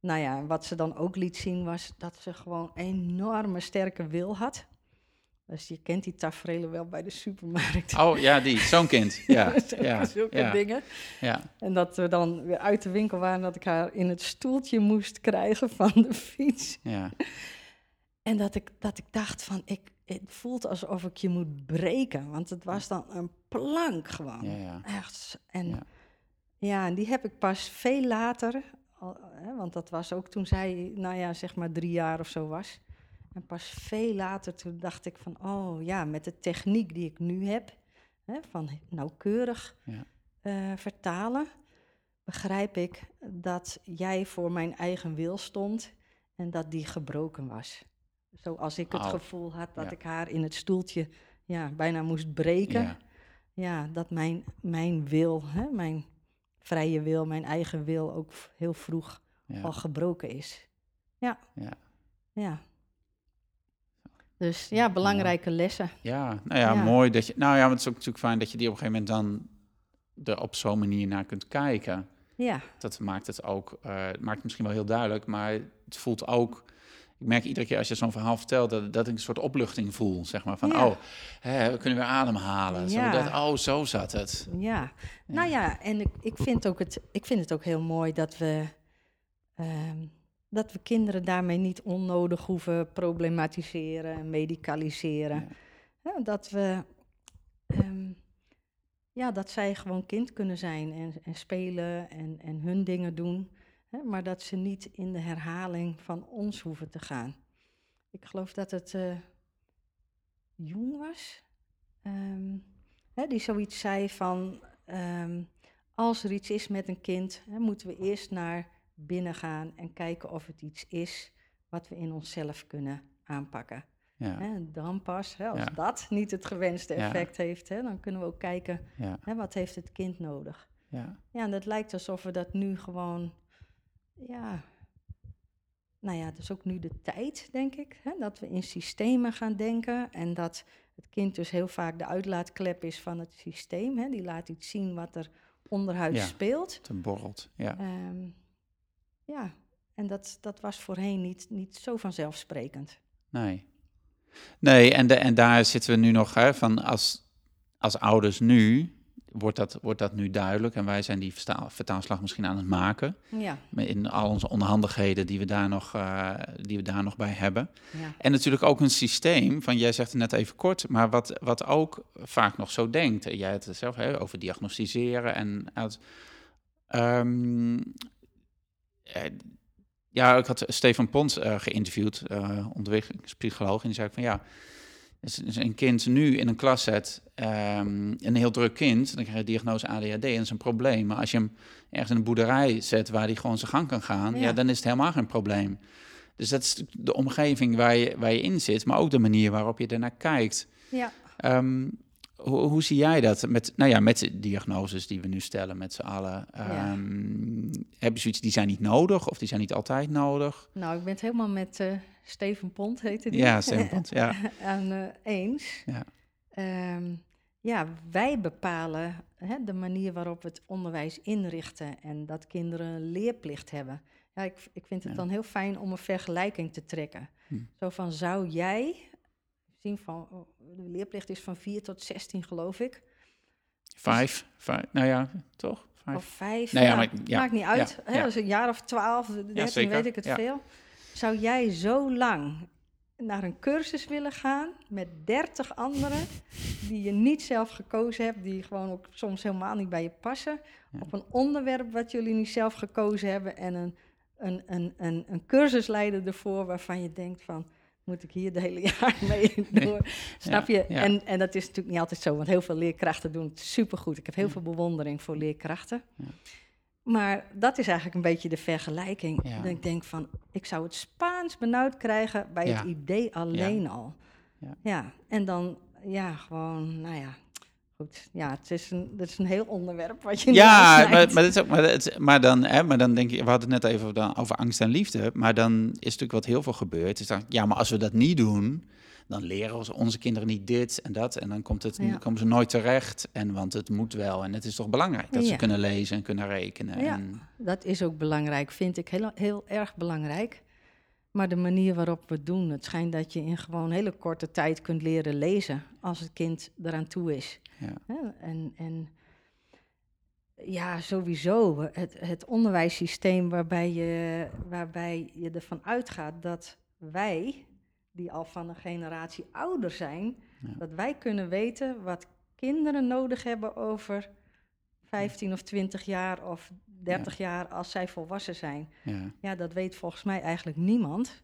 nou ja, wat ze dan ook liet zien was dat ze gewoon enorme sterke wil had. Dus je kent die tafereelen wel bij de supermarkt.
Oh ja, die, zo'n kind. [LAUGHS] Ja,
Zulke-
ja,
zulke
ja,
dingen.
ja.
En dat we dan weer uit de winkel waren, dat ik haar in het stoeltje moest krijgen van de fiets.
ja. [LAUGHS]
En dat ik, dat ik dacht van, ik, het voelt alsof ik je moet breken. Want het was dan een plank gewoon.
Ja, ja.
Echt. En
Ja.
ja. en die heb ik pas veel later, al, hè, want dat was ook toen zij, nou ja, zeg maar drie jaar of zo was. En pas veel later toen dacht ik van, oh ja, met de techniek die ik nu heb, hè, van nauwkeurig
Ja.
eh, vertalen, begrijp ik dat jij voor mijn eigen wil stond en dat die gebroken was. Zoals ik het gevoel had dat
Ja.
ik haar in het stoeltje ja, bijna moest breken
Ja.
ja, dat mijn, mijn wil, hè, mijn vrije wil, mijn eigen wil ook heel vroeg al gebroken is. Ja,
Ja.
Dus ja, belangrijke lessen.
Ja, nou ja,
Ja.
mooi dat je. Nou ja, want het is ook natuurlijk fijn dat je die op een gegeven moment dan er op zo'n manier naar kunt kijken.
Ja,
Dat maakt het ook, eh, het maakt het misschien wel heel duidelijk, maar het voelt ook. Ik merk iedere keer als je zo'n verhaal vertelt, dat, dat ik een soort opluchting voel. Zeg maar van,
Ja.
oh, hè, we kunnen weer ademhalen.
Ja.
Oh, zo zat het.
ja. Nou ja, en ik, ik, vind ook het, ik vind het ook heel mooi dat we, ehm, dat we kinderen daarmee niet onnodig hoeven problematiseren, medicaliseren.
Ja.
Ja, dat we, ehm, ja, dat zij gewoon kind kunnen zijn en, en spelen en, en hun dingen doen. Hè, maar dat ze niet in de herhaling van ons hoeven te gaan. ik geloof dat het uh, Jong was, ehm, hè, die zoiets zei van, ehm, als er iets is met een kind, hè, moeten we eerst naar binnen gaan en kijken of het iets is wat we in onszelf kunnen aanpakken. Ja. Hè, dan pas, hè, als dat niet het gewenste effect heeft, hè, dan kunnen we ook kijken, hè, wat heeft het kind nodig. Ja. ja, en het lijkt alsof we dat nu gewoon, ja, nou ja, het is ook nu de tijd, denk ik, hè, dat we in systemen gaan denken en dat het kind dus heel vaak de uitlaatklep is van het systeem. Hè, die laat iets zien wat er onderhuid ja, speelt.
Het borrelt, ja.
Um, ja, en dat, dat was voorheen niet, niet zo vanzelfsprekend.
Nee. Nee, en, de, en daar zitten we nu nog hè, van als, als ouders nu wordt dat, wordt dat nu duidelijk. En wij zijn die vertaalslag misschien aan het maken. Ja. In al onze onhandigheden die we daar nog, uh, die we daar nog bij hebben. Ja. En natuurlijk ook een systeem van, jij zegt het net even kort, maar wat, wat ook vaak nog zo denkt. Jij het zelf hè, over diagnosticeren en uit. Um, ja, ik had Stefan Pons uh, geïnterviewd, uh, ontwikkelingspsycholoog, en die zei van ja als een kind nu in een klas zet, um, een heel druk kind, dan krijg je diagnose ADHD en dat is een probleem. Maar als je hem ergens in een boerderij zet waar hij gewoon zijn gang kan gaan, ja. dan is het helemaal geen probleem. Dus dat is de omgeving waar je, waar je in zit, maar ook de manier waarop je ernaar kijkt. Ja. Um, hoe, hoe, zie jij dat met, nou ja, met de diagnoses die we nu stellen met z'n allen? Um, Heb je zoiets, die zijn niet nodig of die zijn niet altijd nodig?
Nou, ik ben het helemaal met uh, Steven Pont, heette die.
Ja, [LAUGHS] Steven Pont, ja. [LAUGHS]
aan uh, eens. Ja. Um, ja, wij bepalen hè, de manier waarop we het onderwijs inrichten en dat kinderen een leerplicht hebben. Ja, ik, ik vind het dan heel fijn om een vergelijking te trekken. Hm. Zo van, zou jij zien van, oh, de leerplicht is van 4 tot 16, geloof ik.
Vijf, vijf nou ja, toch?
Vijf. Of vijf, nou ja, maar, ja, maakt niet uit. Hè, dus een jaar of twaalf, dertien, weet ik het veel. Zou jij zo lang naar een cursus willen gaan met 30 anderen die je niet zelf gekozen hebt, die gewoon ook soms helemaal niet bij je passen, op een onderwerp wat jullie niet zelf gekozen hebben en een, een, een, een, een cursusleider ervoor waarvan je denkt van, moet ik hier de hele [LAUGHS] jaar mee door. Snap je? En, en dat is natuurlijk niet altijd zo, want heel veel leerkrachten doen het supergoed. Ik heb heel veel bewondering voor leerkrachten. Maar dat is eigenlijk een beetje de vergelijking. Dat ik denk van, ik zou het Spaans benauwd krijgen bij het idee alleen al. Ja. en dan, ja, gewoon, nou ja, Goed, ja, het is een, het is een heel onderwerp wat je
Ja, maar, maar, maar, het, maar, dan, hè, maar dan denk je, we hadden het net even over, over angst en liefde, maar dan is natuurlijk wat heel veel gebeurd. Is dan, ja, maar als we dat niet doen, dan leren onze kinderen niet dit en dat. En dan komt het, komen ze nooit terecht. En want het moet wel. En het is toch belangrijk dat ze kunnen lezen en kunnen rekenen.
Ja,
en...
dat is ook belangrijk, vind ik heel, heel erg belangrijk. Maar de manier waarop we het doen, het schijnt dat je in gewoon hele korte tijd kunt leren lezen als het kind eraan toe is. Ja. En, en ja, sowieso het, het onderwijssysteem waarbij je, waarbij je ervan uitgaat dat wij, die al van een generatie ouder zijn, dat wij kunnen weten wat kinderen nodig hebben over 15 of 20 jaar of 30 jaar als zij volwassen zijn. Ja. ja, dat weet volgens mij eigenlijk niemand.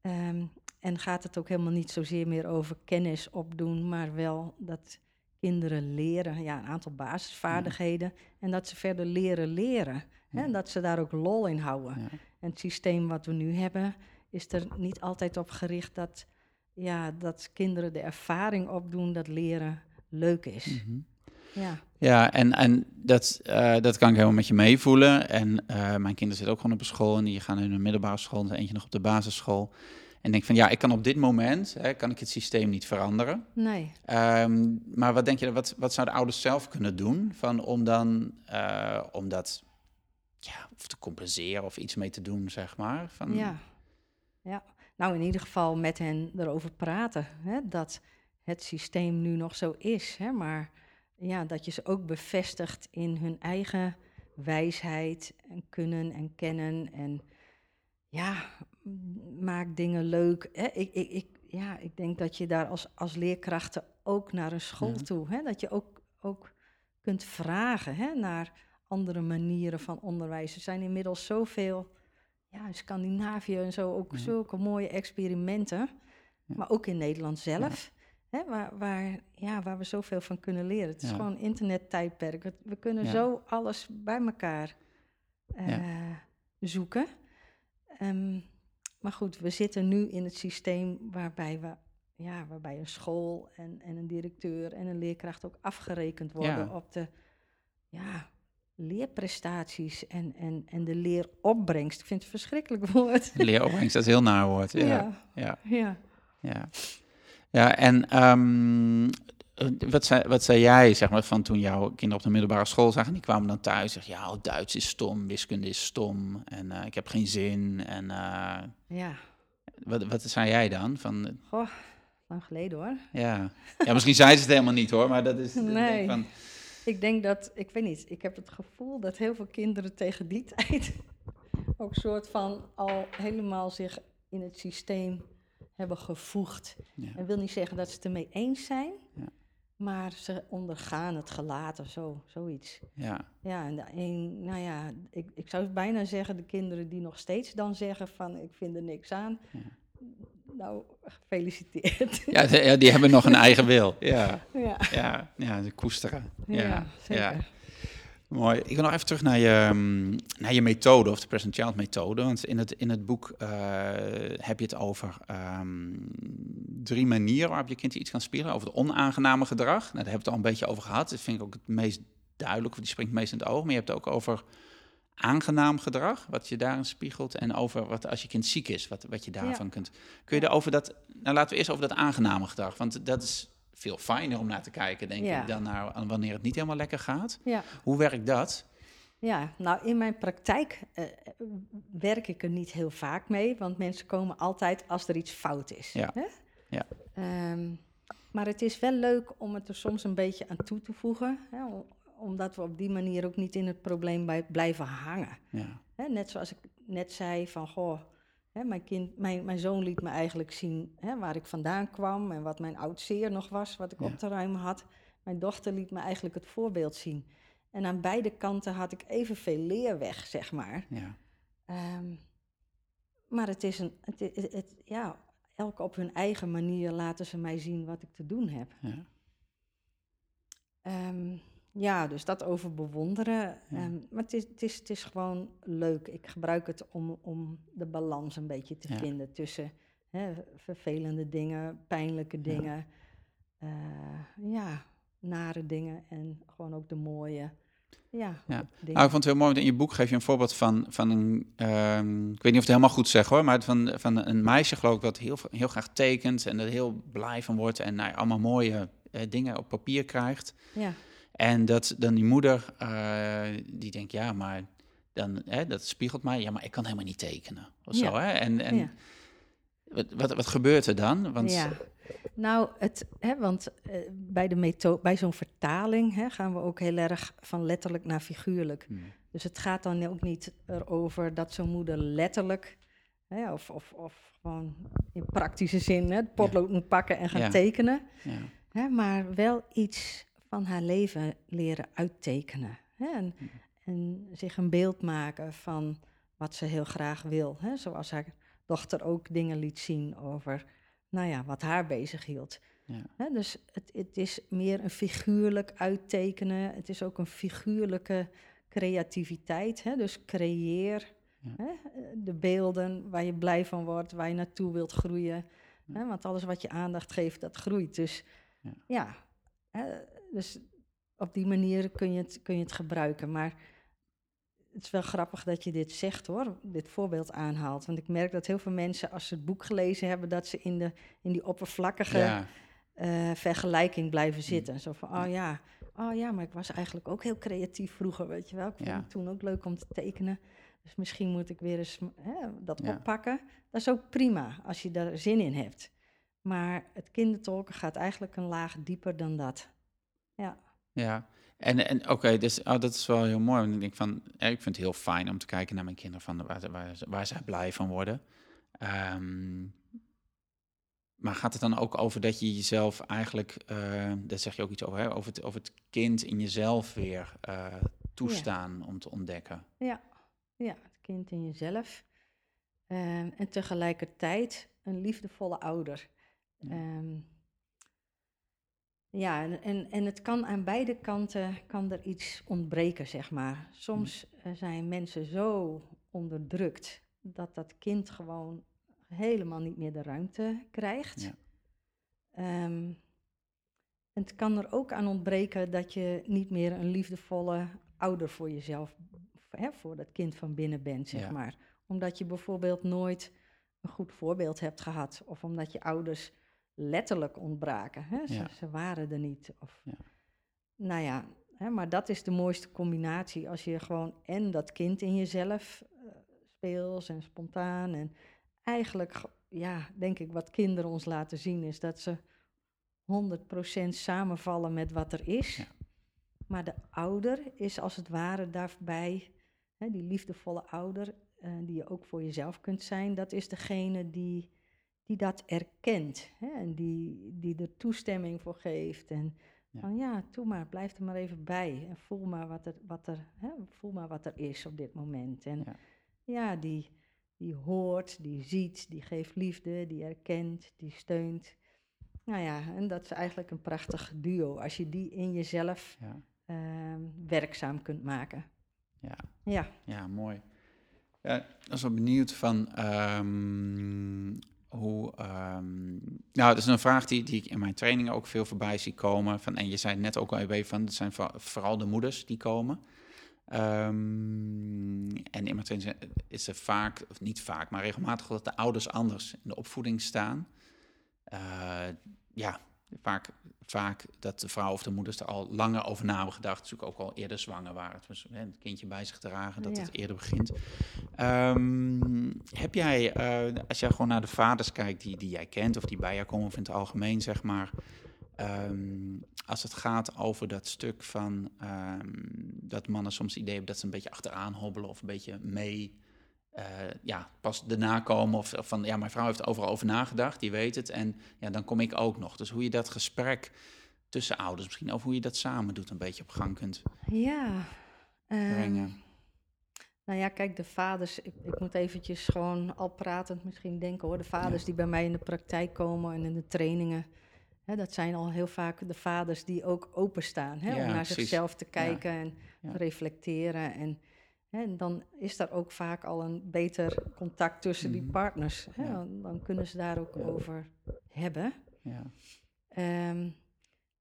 Ehm, en gaat het ook helemaal niet zozeer meer over kennis opdoen, maar wel dat kinderen leren, ja, een aantal basisvaardigheden. En dat ze verder leren leren. Hè, en dat ze daar ook lol in houden. En het systeem wat we nu hebben, is er niet altijd op gericht dat, ja, dat kinderen de ervaring opdoen dat leren leuk is. Mhm.
Ja, ja en, en dat, uh, dat kan ik helemaal met je meevoelen. En uh, mijn kinderen zitten ook gewoon op een school en die gaan in de middelbare school en eentje nog op de basisschool. En denk van ja, ik kan op dit moment hè, kan ik het systeem niet veranderen.
Nee.
Um, maar wat denk je, wat, wat zouden ouders zelf kunnen doen van, om dan uh, om dat ja, of te compenseren of iets mee te doen, zeg maar? Van...
Ja. ja, nou in ieder geval met hen erover praten. Hè, dat het systeem nu nog zo is. Hè, maar ja, dat je ze ook bevestigt in hun eigen wijsheid en kunnen en kennen. En ja, maak dingen leuk. Hè? Ik, ik, ik, ja, ik denk dat je daar als, als leerkrachten ook naar een school toe, hè? dat je ook, ook kunt vragen hè? naar andere manieren van onderwijs. Er zijn inmiddels zoveel ja, in Scandinavië en zo ook
Ja.
zulke mooie experimenten.
Ja.
Maar ook in Nederland zelf. Hè, waar, waar, ja, waar we zoveel van kunnen leren. Het is
Ja.
gewoon internettijdperk. We, we kunnen
Ja.
zo alles bij elkaar eh,
Ja.
zoeken. Ehm, maar goed, we zitten nu in het systeem waarbij we ja, waarbij een school en, en een directeur en een leerkracht ook afgerekend worden op de ja, leerprestaties en, en, en de leeropbrengst. Ik vind het een verschrikkelijk woord.
Leeropbrengst, dat is heel naar woord. Ja,
ja.
ja,
ja.
en ehm, eh, wat, zei, wat zei jij, zeg maar, van toen jouw kinderen op de middelbare school zagen... en die kwamen dan thuis en zeggen, ja, oh, Duits is stom, wiskunde is stom... en eh, ik heb geen zin. En eh,
ja.
wat, wat zei jij dan? Van,
Goh, lang geleden hoor.
ja. ja, misschien zei ze het helemaal niet, hoor, maar dat is...
Nee.
Van,
Ik denk dat, ik weet niet, ik heb het gevoel dat heel veel kinderen tegen die tijd [LAUGHS] ook soort van al helemaal zich in het systeem hebben gevoegd.
ja.
Dat wil niet zeggen dat ze het ermee eens zijn,
Ja.
maar ze ondergaan het gelaten, zo, zoiets.
Ja,
Ja, en de een, nou ja, ik, ik zou bijna zeggen, de kinderen die nog steeds dan zeggen van ik vind er niks aan.
Ja.
Nou, gefeliciteerd.
ja, die hebben nog een eigen wil. Ja,
ja,
ja, ja de koesteren.
ja,
Ja,
zeker.
Mooi. Ik wil nog even terug naar je, mm, naar je methode, of de Present Child methode. Want in het, in het boek eh, heb je het over ehm, drie manieren waarop je kind iets kan spelen. Over het onaangename gedrag. Nou, daar hebben we het al een beetje over gehad. Dat vind ik ook het meest duidelijk, of die springt het meest in het oog. Maar je hebt het ook over aangenaam gedrag, wat je daarin spiegelt. En over wat als je kind ziek is, wat, wat je daarvan kunt. Kun je
Ja.
erover dat... Nou, laten we eerst over dat aangename gedrag. Want dat is veel fijner om naar te kijken, denk
Ja.
ik, dan naar wanneer het niet helemaal lekker gaat.
Ja.
Hoe werkt dat?
Ja, nou in mijn praktijk eh, werk ik er niet heel vaak mee, want mensen komen altijd als er iets fout is.
Ja.
Hè?
Ja.
Ehm, maar het is wel leuk om het er soms een beetje aan toe te voegen, hè, om- omdat we op die manier ook niet in het probleem blijven hangen.
Ja,
Hè, net zoals ik net zei van, goh, hè, mijn, kind, mijn, mijn zoon liet me eigenlijk zien hè, waar ik vandaan kwam en wat mijn oud zeer nog was, wat ik
Ja.
op te ruimen had. Mijn dochter liet me eigenlijk het voorbeeld zien. En aan beide kanten had ik evenveel leerweg, zeg maar.
ja,
Ehm, maar het is een, het, het, het- ja, elk op hun eigen manier laten ze mij zien wat ik te doen heb.
ja,
Ehm, ja, dus dat over bewonderen.
Ja.
Ehm, maar het is, het, is, het is gewoon leuk. Ik gebruik het om, om de balans een beetje te
Ja.
vinden tussen hè, vervelende dingen, pijnlijke dingen, eh, ja, nare dingen en gewoon ook de mooie. Ja,
Ja. Nou, ik vond het heel mooi, want in je boek geef je een voorbeeld van, van een, ehm, ik weet niet of het helemaal goed zeg hoor, maar van, van een meisje geloof ik dat heel, heel graag tekent en er heel blij van wordt en nou, ja, allemaal mooie eh, dingen op papier krijgt.
ja,
En dat dan die moeder, eh, die denkt, ja, maar dan, hè, dat spiegelt mij, ja, maar ik kan helemaal niet tekenen. Of zo, hè? En, en
ja.
wat, wat, wat gebeurt er dan? Want,
Ja, nou, het, hè, want eh, bij, de bij zo'n vertaling hè, gaan we ook heel erg van letterlijk naar figuurlijk.
Hmm,
Dus het gaat dan ook niet erover dat zo'n moeder letterlijk, hè, of, of, of gewoon in praktische zin, hè, het potlood moet pakken en gaan
Ja.
tekenen.
ja,
Hè, maar wel iets van haar leven leren uittekenen. Hè, en, en zich een beeld maken van wat ze heel graag wil. Hè, zoals haar dochter ook dingen liet zien over nou ja, wat haar bezig hield.
ja,
Hè, dus het, het is meer een figuurlijk uittekenen. Het is ook een figuurlijke creativiteit. Hè? Dus creëer
Ja.
de beelden waar je blij van wordt, waar je naartoe wilt groeien. Hè? Want alles wat je aandacht geeft, dat groeit. Dus
Ja.
ja? Dus op die manier kun je, het, kun je het gebruiken. Maar het is wel grappig dat je dit zegt hoor, dit voorbeeld aanhaalt. Want ik merk dat heel veel mensen, als ze het boek gelezen hebben, dat ze in, de, in die oppervlakkige
ja,
eh, vergelijking blijven zitten. Zo van, oh ja, oh ja, maar ik was eigenlijk ook heel creatief vroeger, weet je wel. Ik vond
Ja.
het toen ook leuk om te tekenen. Dus misschien moet ik weer eens hè, dat
Ja.
oppakken. Dat is ook prima, als je daar zin in hebt. Maar het kindertolken gaat eigenlijk een laag dieper dan dat. Ja,
Ja, en, en oké, dus oh, dat is wel heel mooi. Want ik denk van, ik vind het heel fijn om te kijken naar mijn kinderen van waar, waar, ze- waar zij blij van worden. Ehm, maar gaat het dan ook over dat je jezelf eigenlijk, eh daar zeg je ook iets over, hè, over, het, over het kind in jezelf weer eh, toestaan om te ontdekken?
ja, ja het kind in jezelf. Ehm, en tegelijkertijd een liefdevolle ouder.
Ja.
Ehm, ja, en, en, en het kan aan beide kanten kan er iets ontbreken, zeg maar. Soms eh, zijn mensen zo onderdrukt dat dat kind gewoon helemaal niet meer de ruimte krijgt.
Ja.
Ehm, en het kan er ook aan ontbreken dat je niet meer een liefdevolle ouder voor jezelf, hè, voor dat kind van binnen bent, zeg
Ja.
maar. Omdat je bijvoorbeeld nooit een goed voorbeeld hebt gehad. Of omdat je ouders letterlijk ontbraken. Hè? Ze,
Ja.
ze waren er niet. Of,
Ja.
Nou ja, hè, maar dat is de mooiste combinatie. Als je gewoon en dat kind in jezelf eh, speels en spontaan. En eigenlijk, ge- ja, denk ik, wat kinderen ons laten zien is dat ze 100% samenvallen met wat er is.
Ja.
Maar de ouder is als het ware daarbij, hè, die liefdevolle ouder, eh, die je ook voor jezelf kunt zijn, dat is degene die, die dat erkent. Hè, en die, die er toestemming voor geeft. En
Ja.
van ja, doe maar, blijf er maar even bij. En voel maar wat er, wat er, hè, voel maar wat er is op dit moment. En
Ja.
ja, die, die hoort, die ziet, die geeft liefde, die erkent, die steunt. Nou ja, en dat is eigenlijk een prachtig duo als je die in jezelf
Ja.
ehm, werkzaam kunt maken.
Ja.
Ja,
Ja, mooi. Ja, ik was wel benieuwd van ehm, hoe. ehm, nou, dat is een vraag die, die ik in mijn trainingen ook veel voorbij zie komen. Van, en je zei net ook al even van, het zijn voor- vooral de moeders die komen. Ehm, en in mijn training is er vaak, of niet vaak, maar regelmatig dat de ouders anders in de opvoeding staan. Eh, ja, vaak, vaak dat de vrouw of de moeders er al langer over na hebben gedacht. Ook al eerder zwanger waren. Dus hè, het kindje bij zich dragen, dat
Ja.
het eerder begint. Ehm, heb jij, eh, als jij gewoon naar de vaders kijkt die, die jij kent of die bij jou komen of in het algemeen, zeg maar. ehm, als het gaat over dat stuk van ehm, dat mannen soms het idee hebben dat ze een beetje achteraan hobbelen of een beetje mee eh, ja, pas daarna komen. Of, of van ja, mijn vrouw heeft er overal over nagedacht, die weet het. En ja, dan kom ik ook nog. Dus hoe je dat gesprek tussen ouders, misschien over hoe je dat samen doet, een beetje op gang kunt
ja. ehm,
brengen.
nou ja, kijk, de vaders, ik, ik moet eventjes gewoon al pratend misschien denken hoor. De vaders die bij mij in de praktijk komen en in de trainingen. Hè, dat zijn al heel vaak de vaders die ook openstaan hè,
Ja,
om naar
precies.
zichzelf te kijken en
Ja.
reflecteren. En, en dan is daar ook vaak al een beter contact tussen die
Mhm.
partners. Hè,
Ja.
dan, dan kunnen ze daar ook
Ja.
over hebben.
Ja,
Ehm,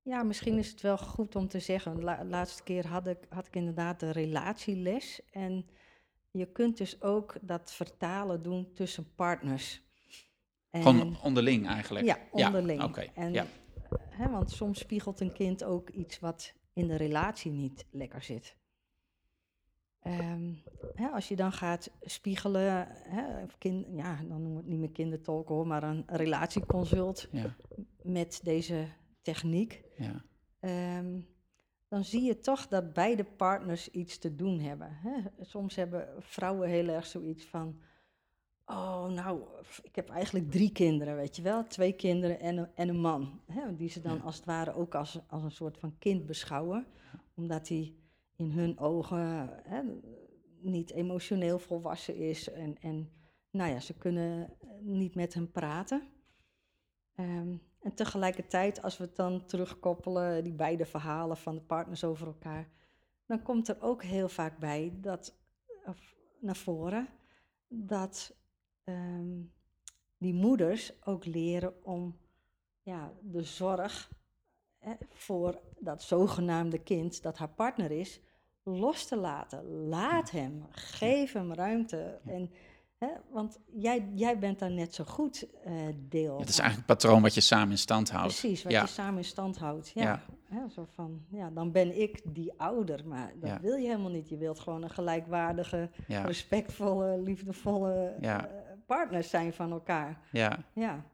ja, misschien is het wel goed om te zeggen. La laatste keer had ik, had ik inderdaad de relatieles. En je kunt dus ook dat vertalen doen tussen partners. En,
Gewoon onderling eigenlijk.
ja, onderling.
oké.
En,
Ja.
hè, want soms spiegelt een kind ook iets wat in de relatie niet lekker zit. Ehm, hè, als je dan gaat spiegelen, hè, of kind, ja, dan noemen we het niet meer kindertalk hoor, maar een relatieconsult
Ja,
met deze techniek,
ja,
ehm, dan zie je toch dat beide partners iets te doen hebben. Hè? Soms hebben vrouwen heel erg zoiets van, oh nou, ik heb eigenlijk drie kinderen, weet je wel, twee kinderen en een, en een man. Hè? Die ze dan
Ja.
als het ware ook als, als een soort van kind beschouwen, omdat hij in hun ogen hè, niet emotioneel volwassen is en, en nou ja, ze kunnen eh, niet met hem praten. Ehm, en tegelijkertijd, als we het dan terugkoppelen, die beide verhalen van de partners over elkaar, dan komt er ook heel vaak bij dat, of naar voren dat ehm, die moeders ook leren om ja, de zorg hè, voor dat zogenaamde kind dat haar partner is, los te laten. Laat hem, geef hem ruimte. En, hè, want jij, jij bent daar net zo goed eh, deel
Het is eigenlijk het patroon wat je samen in stand houdt.
Precies, wat
Ja.
je samen in stand houdt. Ja.
Ja.
Hè, zo van, ja, dan ben ik die ouder, maar dat
Ja.
wil je helemaal niet. Je wilt gewoon een gelijkwaardige,
Ja,
respectvolle, liefdevolle
Ja.
eh, partners zijn van elkaar.
ja.
Ja,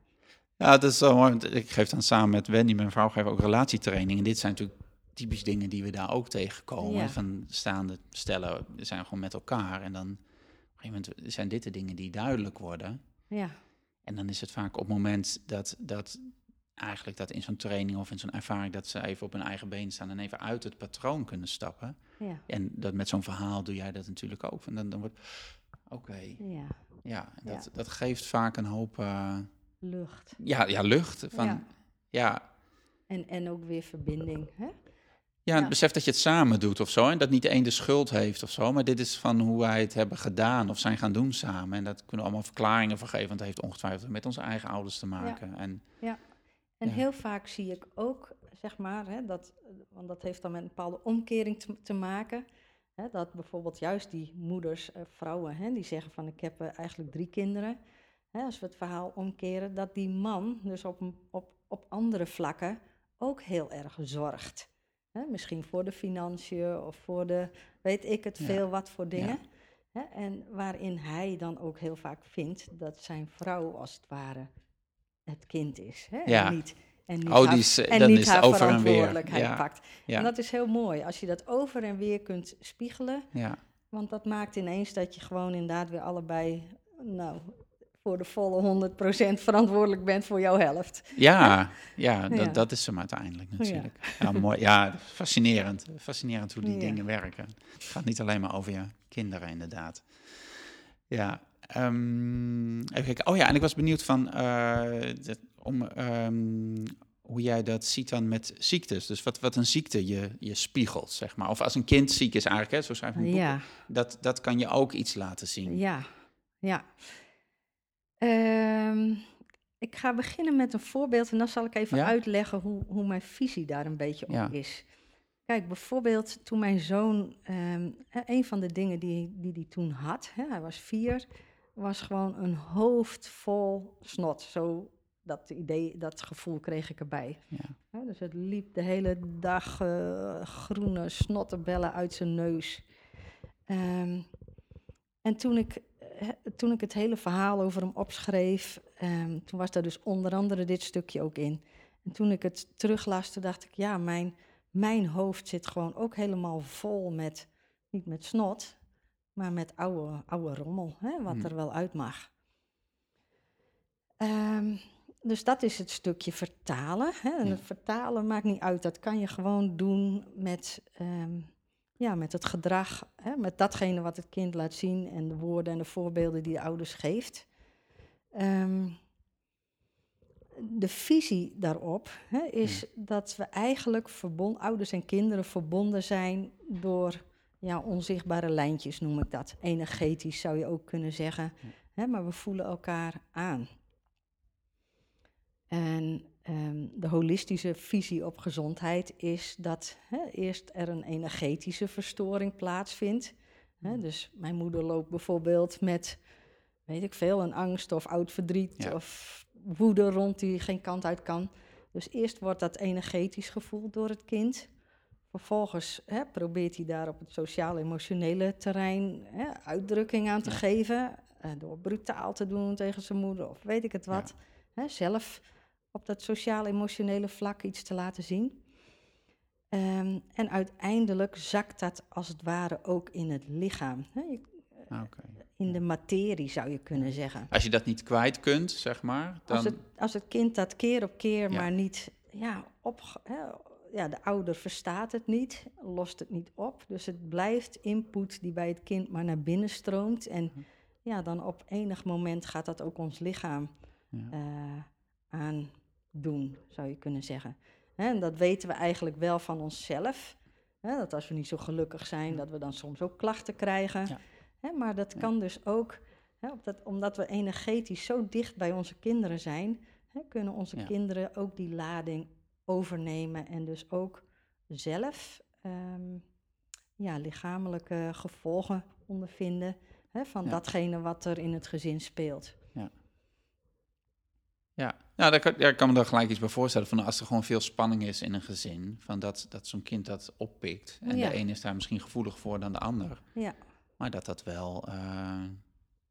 ja, dat is zo mooi. want Ik geef dan samen met Wendy, mijn vrouw, geef ook relatietraining. En dit zijn natuurlijk typisch dingen die we daar ook tegenkomen.
Ja.
Van staande stellen, we zijn gewoon met elkaar. En dan op een gegeven moment zijn dit de dingen die duidelijk worden.
ja,
En dan is het vaak op het moment dat, dat eigenlijk dat in zo'n training of in zo'n ervaring... dat ze even op hun eigen been staan en even uit het patroon kunnen stappen.
ja,
En dat met zo'n verhaal doe jij dat natuurlijk ook. En dan, dan wordt, oké,
ja.
Ja, dat, dat geeft vaak een hoop... eh,
Lucht.
ja, ja, lucht. Van,
Ja.
ja.
En, en ook weer verbinding. Hè?
Ja, het
Ja.
besef dat je het samen doet of zo. En dat niet de een de schuld heeft of zo. Maar dit is van hoe wij het hebben gedaan of zijn gaan doen samen. En dat kunnen we allemaal verklaringen voor geven. Want het heeft ongetwijfeld met onze eigen ouders te maken. En
En
Ja.
heel vaak zie ik ook, zeg maar, hè, dat, want dat heeft dan met een bepaalde omkering te, te maken. Hè, dat bijvoorbeeld juist die moeders, eh, vrouwen, hè, die zeggen van ik heb eh, eigenlijk drie kinderen. Hè, als we het verhaal omkeren, dat die man dus op, op, op andere vlakken ook heel erg zorgt. Hè, misschien voor de financiën of voor de, weet ik het veel wat voor dingen. Hè, en waarin hij dan ook heel vaak vindt dat zijn vrouw als het ware het kind is. Hè?
Ja.
En niet, en niet
Oh, die is, eh,
en
dan
niet
is
haar
over en weer.
verantwoordelijkheid
Ja.
pakt.
ja,
En dat is heel mooi, als je dat over en weer kunt spiegelen.
ja,
Want dat maakt ineens dat je gewoon inderdaad weer allebei... Nou, voor de volle 100% verantwoordelijk bent voor jouw helft. [LAUGHS]
ja, ja, dat,
Ja.
dat is hem uiteindelijk natuurlijk. Ja, mooi. Ja, fascinerend. Fascinerend hoe die
Ja.
dingen werken. Het gaat niet alleen maar over je kinderen, inderdaad. Ja, ehm, even kijken. Oh ja, en ik was benieuwd van eh, dat- om, ehm, hoe jij dat ziet dan met ziektes. Dus wat, wat een ziekte je, je spiegelt, zeg maar. Of als een kind ziek is eigenlijk, hè, zo schrijf ik het boek.
Ja,
Dat, dat kan je ook iets laten zien.
ja, ja. Ehm, ik ga beginnen met een voorbeeld en dan zal ik even
Ja?
uitleggen hoe, hoe mijn visie daar een beetje op
Ja.
is. Kijk, bijvoorbeeld toen mijn zoon, ehm, eh, een van de dingen die die hij toen had, hè, hij was vier, was gewoon een hoofd vol snot. Zo dat idee, dat gevoel kreeg ik erbij.
Ja.
Dus het liep de hele dag eh, groene snottenbellen uit zijn neus. Ehm, en toen ik, toen ik het hele verhaal over hem opschreef, ehm, toen was daar dus onder andere dit stukje ook in. En toen ik het teruglas, toen dacht ik, ja, mijn, mijn hoofd zit gewoon ook helemaal vol met, niet met snot, maar met oude, oude rommel, hè, wat
Hmm.
er wel uit mag. Ehm, dus dat is het stukje vertalen. Hè. En
Ja.
het vertalen maakt niet uit, dat kan je gewoon doen met, ehm, ja, met het gedrag, hè, met datgene wat het kind laat zien en de woorden en de voorbeelden die de ouders geeft. Ehm, de visie daarop hè, is dat we eigenlijk ouders en kinderen verbonden zijn door ja, onzichtbare lijntjes, noem ik dat. Energetisch zou je ook kunnen zeggen. Hè, maar we voelen elkaar aan. En ehm, de holistische visie op gezondheid is dat eerst er een energetische verstoring plaatsvindt. Hè, dus mijn moeder loopt bijvoorbeeld met, weet ik veel, een angst of oud verdriet
Ja.
of woede rond die geen kant uit kan. Dus eerst wordt dat energetisch gevoeld door het kind. Vervolgens probeert hij daar op het sociaal-emotionele terrein uitdrukking aan te
Ja.
geven. eh, door brutaal te doen tegen zijn moeder of weet ik het wat. Zelf op dat sociaal-emotionele vlak iets te laten zien. Ehm, en uiteindelijk zakt dat als het ware ook in het lichaam. Hè, je-
Ah, oké.
in de materie zou je kunnen zeggen.
Als je dat niet kwijt kunt, zeg maar, dan...
Als het, als het kind dat keer op keer
Ja.
maar niet, ja, op, hè, ja, de ouder verstaat het niet, lost het niet op. Dus het blijft input die bij het kind maar naar binnen stroomt. En
Hm.
ja, dan op enig moment gaat dat ook ons lichaam
Ja.
eh aandoen, zou je kunnen zeggen. En dat weten we eigenlijk wel van onszelf. Dat als we niet zo gelukkig zijn, dat we dan soms ook klachten krijgen.
Ja.
Maar dat kan dus ook, omdat we energetisch zo dicht bij onze kinderen zijn, kunnen onze
Ja.
kinderen ook die lading overnemen en dus ook zelf ehm, ja, lichamelijke gevolgen ondervinden hè, van
Ja.
datgene wat er in het gezin speelt.
Ja, nou, daar kan, ik kan me daar gelijk iets bij voorstellen. Van als er gewoon veel spanning is in een gezin, van dat, dat zo'n kind dat oppikt. En
Ja.
de een is daar misschien gevoelig voor dan de ander.
Ja,
Maar dat dat wel, eh,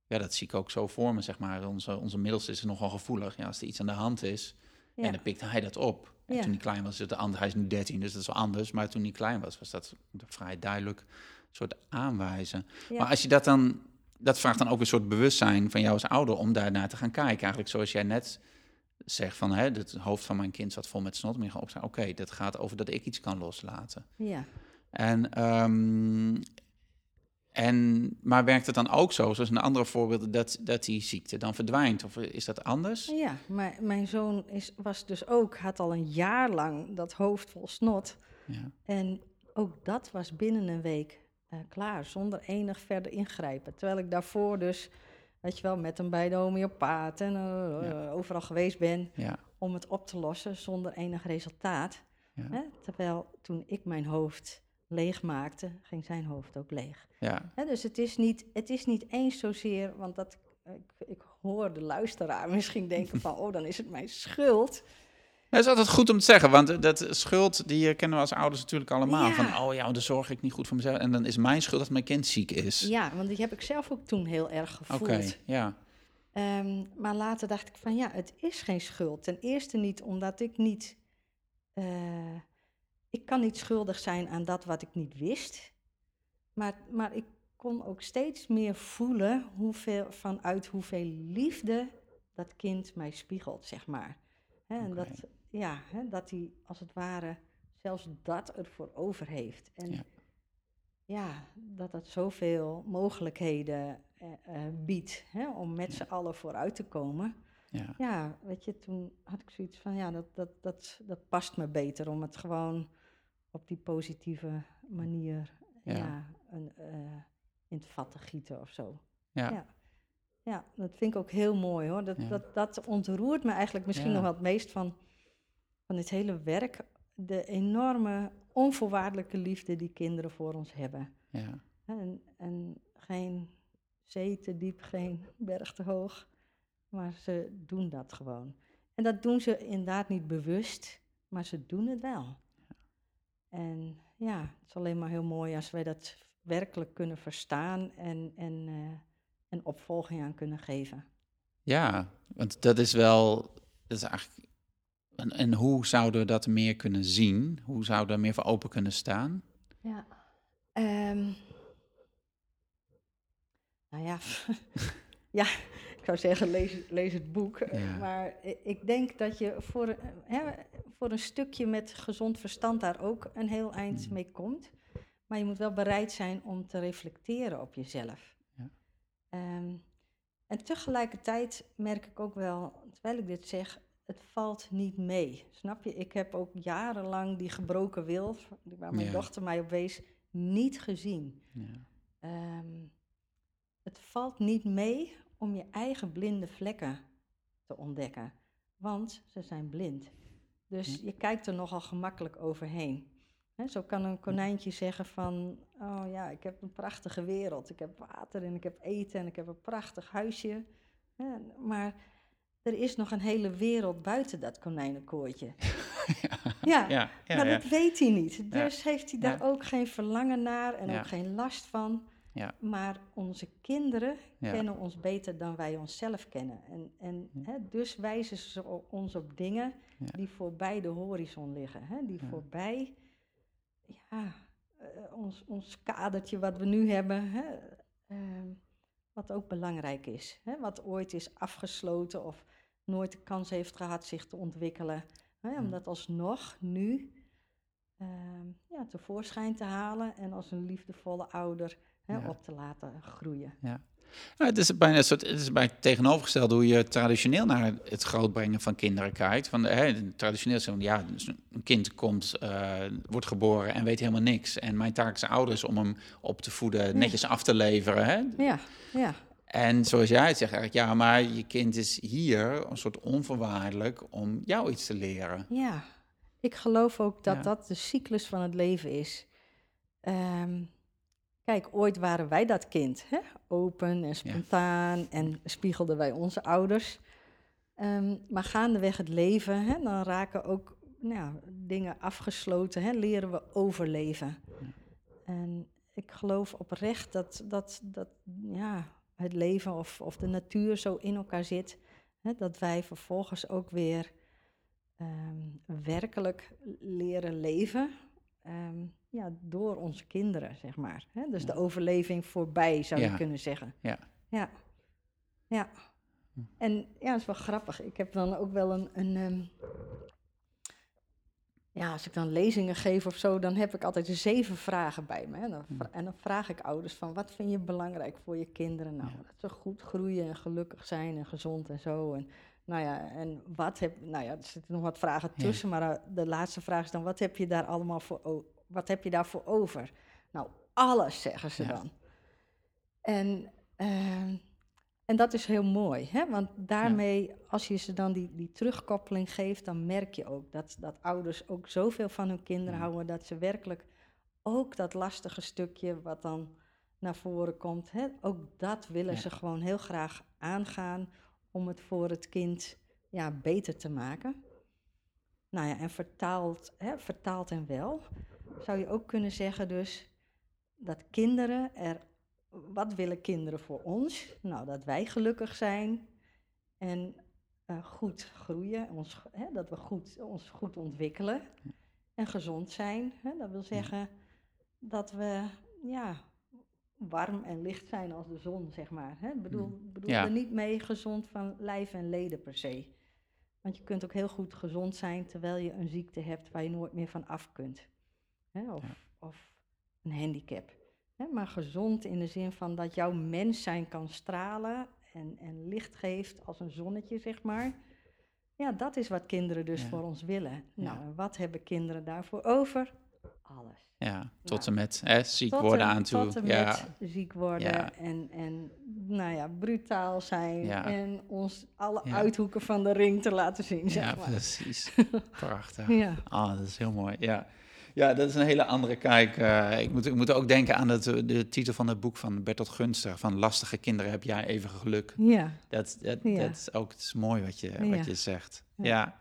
ja, dat zie ik ook zo voor me, zeg maar. Onze, onze middelste is nogal gevoelig. Ja, als er iets aan de hand is,
ja.
en dan pikt hij dat op. En toen hij klein was, de ander, hij is nu 13, dus dat is wel anders. Maar toen hij klein was, was dat vrij duidelijk een soort aanwijzen. Maar als je dat dan, dat vraagt dan ook een soort bewustzijn van jou als ouder om daarnaar te gaan kijken. Eigenlijk zoals jij net zegt van, hè, het hoofd van mijn kind zat vol met snot. Maar je gaat oké, dat gaat over dat ik iets kan loslaten.
ja.
En ehm, En, maar werkt het dan ook zo, zoals een andere voorbeeld, dat, dat die ziekte dan verdwijnt? Of is dat anders?
Ja, maar mijn zoon is, was dus ook, had al een jaar lang dat hoofd vol snot.
Ja.
En ook dat was binnen een week eh, klaar, zonder enig verder ingrijpen. Terwijl ik daarvoor dus, weet je wel, met hem bij de homeopaat en eh,
Ja.
eh, overal geweest ben
Ja,
om het op te lossen zonder enig resultaat.
ja,
Hè? Terwijl toen ik mijn hoofd leeg maakte, ging zijn hoofd ook leeg.
ja,
Hè, dus het is, niet, het is niet eens zozeer, want dat, ik, ik hoor de luisteraar [LAUGHS] misschien denken van, oh, dan is het mijn schuld.
Dat is altijd goed om te zeggen, want dat schuld die kennen we als ouders natuurlijk allemaal.
Ja.
Van, oh ja, dan zorg ik niet goed voor mezelf. En dan is mijn schuld dat mijn kind ziek is.
Ja, want die heb ik zelf ook toen heel erg
Oké,
gevoeld.
ja.
Ehm, maar later dacht ik van, ja, het is geen schuld. Ten eerste niet omdat ik niet, eh, ik kan niet schuldig zijn aan dat wat ik niet wist. Maar, maar ik kon ook steeds meer voelen hoeveel, vanuit hoeveel liefde dat kind mij spiegelt, zeg maar. En
Oké.
dat, ja, hè, dat hij als het ware zelfs dat ervoor over heeft. En
Ja.
ja, dat dat zoveel mogelijkheden eh, eh, biedt hè, om met z'n allen vooruit te komen.
ja.
Ja, weet je, toen had ik zoiets van, ja, dat, dat, dat, dat past me beter om het gewoon op die positieve manier
Ja.
ja. een, eh, in het vat te gieten of zo.
ja.
Ja. Ja, dat vind ik ook heel mooi hoor. Dat,
Ja.
dat, dat ontroert me eigenlijk misschien nog wel het meest van, van dit hele werk. De enorme onvoorwaardelijke liefde die kinderen voor ons hebben.
ja.
En, en geen zee te diep, geen berg te hoog. Maar ze doen dat gewoon. En dat doen ze inderdaad niet bewust, maar ze doen het wel. En ja, het is alleen maar heel mooi als wij dat werkelijk kunnen verstaan en, en, en opvolging aan kunnen geven.
Ja, want dat is wel, dat is eigenlijk, en, en hoe zouden we dat meer kunnen zien? Hoe zouden we er meer voor open kunnen staan?
Ja. Ehm, nou ja, [LAUGHS] ja, ik zou zeggen, lees, lees het boek.
Ja. [LAUGHS]
Maar ik denk dat je voor, hè, voor een stukje met gezond verstand daar ook een heel eind
Mm.
mee komt. Maar je moet wel bereid zijn om te reflecteren op jezelf.
Ja.
Ehm, en tegelijkertijd merk ik ook wel, terwijl ik dit zeg, het valt niet mee. Snap je? Ik heb ook jarenlang die gebroken wil, waar mijn
Ja.
dochter mij op wees, niet gezien.
Ja,
Ehm, het valt niet mee om je eigen blinde vlekken te ontdekken, want ze zijn blind. Dus je kijkt er nogal gemakkelijk overheen. Zo kan een konijntje zeggen van, oh ja, ik heb een prachtige wereld. Ik heb water en ik heb eten en ik heb een prachtig huisje. Maar er is nog een hele wereld buiten dat konijnenkooitje. [LAUGHS] Ja,
ja, ja,
maar dat weet hij niet. Dus heeft hij daar ook geen verlangen naar en ook geen last van.
Ja.
Maar onze kinderen kennen ons beter dan wij onszelf kennen. En, en hè, dus wijzen ze ons op dingen die voorbij de horizon liggen. Hè? Die voorbij ja, eh, ons, ons kadertje wat we nu hebben. Hè? ehm, wat ook belangrijk is. Hè? Wat ooit is afgesloten of nooit de kans heeft gehad zich te ontwikkelen. Hè? Om
Ja.
dat alsnog nu ehm, ja, tevoorschijn te halen en als een liefdevolle ouder hè,
Ja.
op te laten groeien.
Nou, het is bijna een soort, het is bijna tegenovergesteld hoe je traditioneel naar het grootbrengen van kinderen kijkt. Van, hè, traditioneel is ja, dus een kind komt, eh, wordt geboren en weet helemaal niks. En mijn taak is ouders om hem op te voeden, netjes af te leveren. Hè?
Ja, ja,
En zoals jij het zegt, eigenlijk, ja, maar je kind is hier een soort onvoorwaardelijk om jou iets te leren.
ja. Ik geloof ook dat
Ja.
dat de cyclus van het leven is. Ehm, kijk, ooit waren wij dat kind, hè? open en spontaan en spiegelden wij onze ouders. Ehm, maar gaandeweg het leven, hè, dan raken ook nou, ja, dingen afgesloten, hè, leren we overleven. En ik geloof oprecht dat, dat, dat ja, het leven of, of de natuur zo in elkaar zit, hè, dat wij vervolgens ook weer ehm, werkelijk leren leven. ehm, ja, door onze kinderen, zeg maar. Hè? Dus de overleving voorbij, zou je kunnen zeggen.
Ja.
Ja. Ja. En ja, dat is wel grappig. Ik heb dan ook wel een, een, ehm, ja, als ik dan lezingen geef of zo, dan heb ik altijd zeven vragen bij me. Hè. Dan vra- En dan vraag ik ouders van, wat vind je belangrijk voor je kinderen? Nou, dat ze goed groeien en gelukkig zijn en gezond en zo. En, nou ja, en wat heb, nou ja, er zitten nog wat vragen
Ja.
tussen, maar eh, de laatste vraag is dan, wat heb je daar allemaal voor, wat heb je daarvoor over? Nou, alles, zeggen ze
Ja.
dan. En, ehm, en dat is heel mooi, hè? want daarmee, als je ze dan die, die terugkoppeling geeft, dan merk je ook dat, dat ouders ook zoveel van hun kinderen
Ja.
houden, dat ze werkelijk ook dat lastige stukje wat dan naar voren komt, hè? ook dat willen ze gewoon heel graag aangaan om het voor het kind ja, beter te maken. Nou ja, en vertaald, hè, vertaald en wel, zou je ook kunnen zeggen dus dat kinderen er, wat willen kinderen voor ons? Nou, dat wij gelukkig zijn en eh, goed groeien, ons, hè, dat we goed, ons goed ontwikkelen en gezond zijn. Hè? Dat wil zeggen dat we ja, warm en licht zijn als de zon, zeg maar. Hè? Ik bedoel, ik bedoel
Ja.
er niet mee gezond van lijf en leden per se. Want je kunt ook heel goed gezond zijn terwijl je een ziekte hebt waar je nooit meer van af kunt. Hè? Of,
Ja.
of een handicap. Hè? Maar gezond in de zin van dat jouw mens zijn kan stralen en, en licht geeft als een zonnetje, zeg maar. Ja, dat is wat kinderen dus
Ja.
voor ons willen. Nou,
Ja.
wat hebben kinderen daarvoor over? Alles.
Ja, tot
Nou,
en met hè, ziek worden
en-
aan toe.
Tot en
ja,
met ziek worden
Ja.
en, en nou ja, brutaal zijn
Ja.
en ons alle
Ja.
uithoeken van de ring te laten zien, zeg
ja
maar.
precies. [LAUGHS] Prachtig.
Ja.
Ah, dat is heel mooi. Ja. Ja, dat is een hele andere kijk. Eh, ik, moet, ik moet ook denken aan het, eh, de titel van het boek van Bertolt Gunster. Van lastige kinderen heb jij even geluk.
Ja.
Dat, dat,
Ja.
dat is ook is mooi wat je,
Ja.
wat je zegt. Ja.
Ja.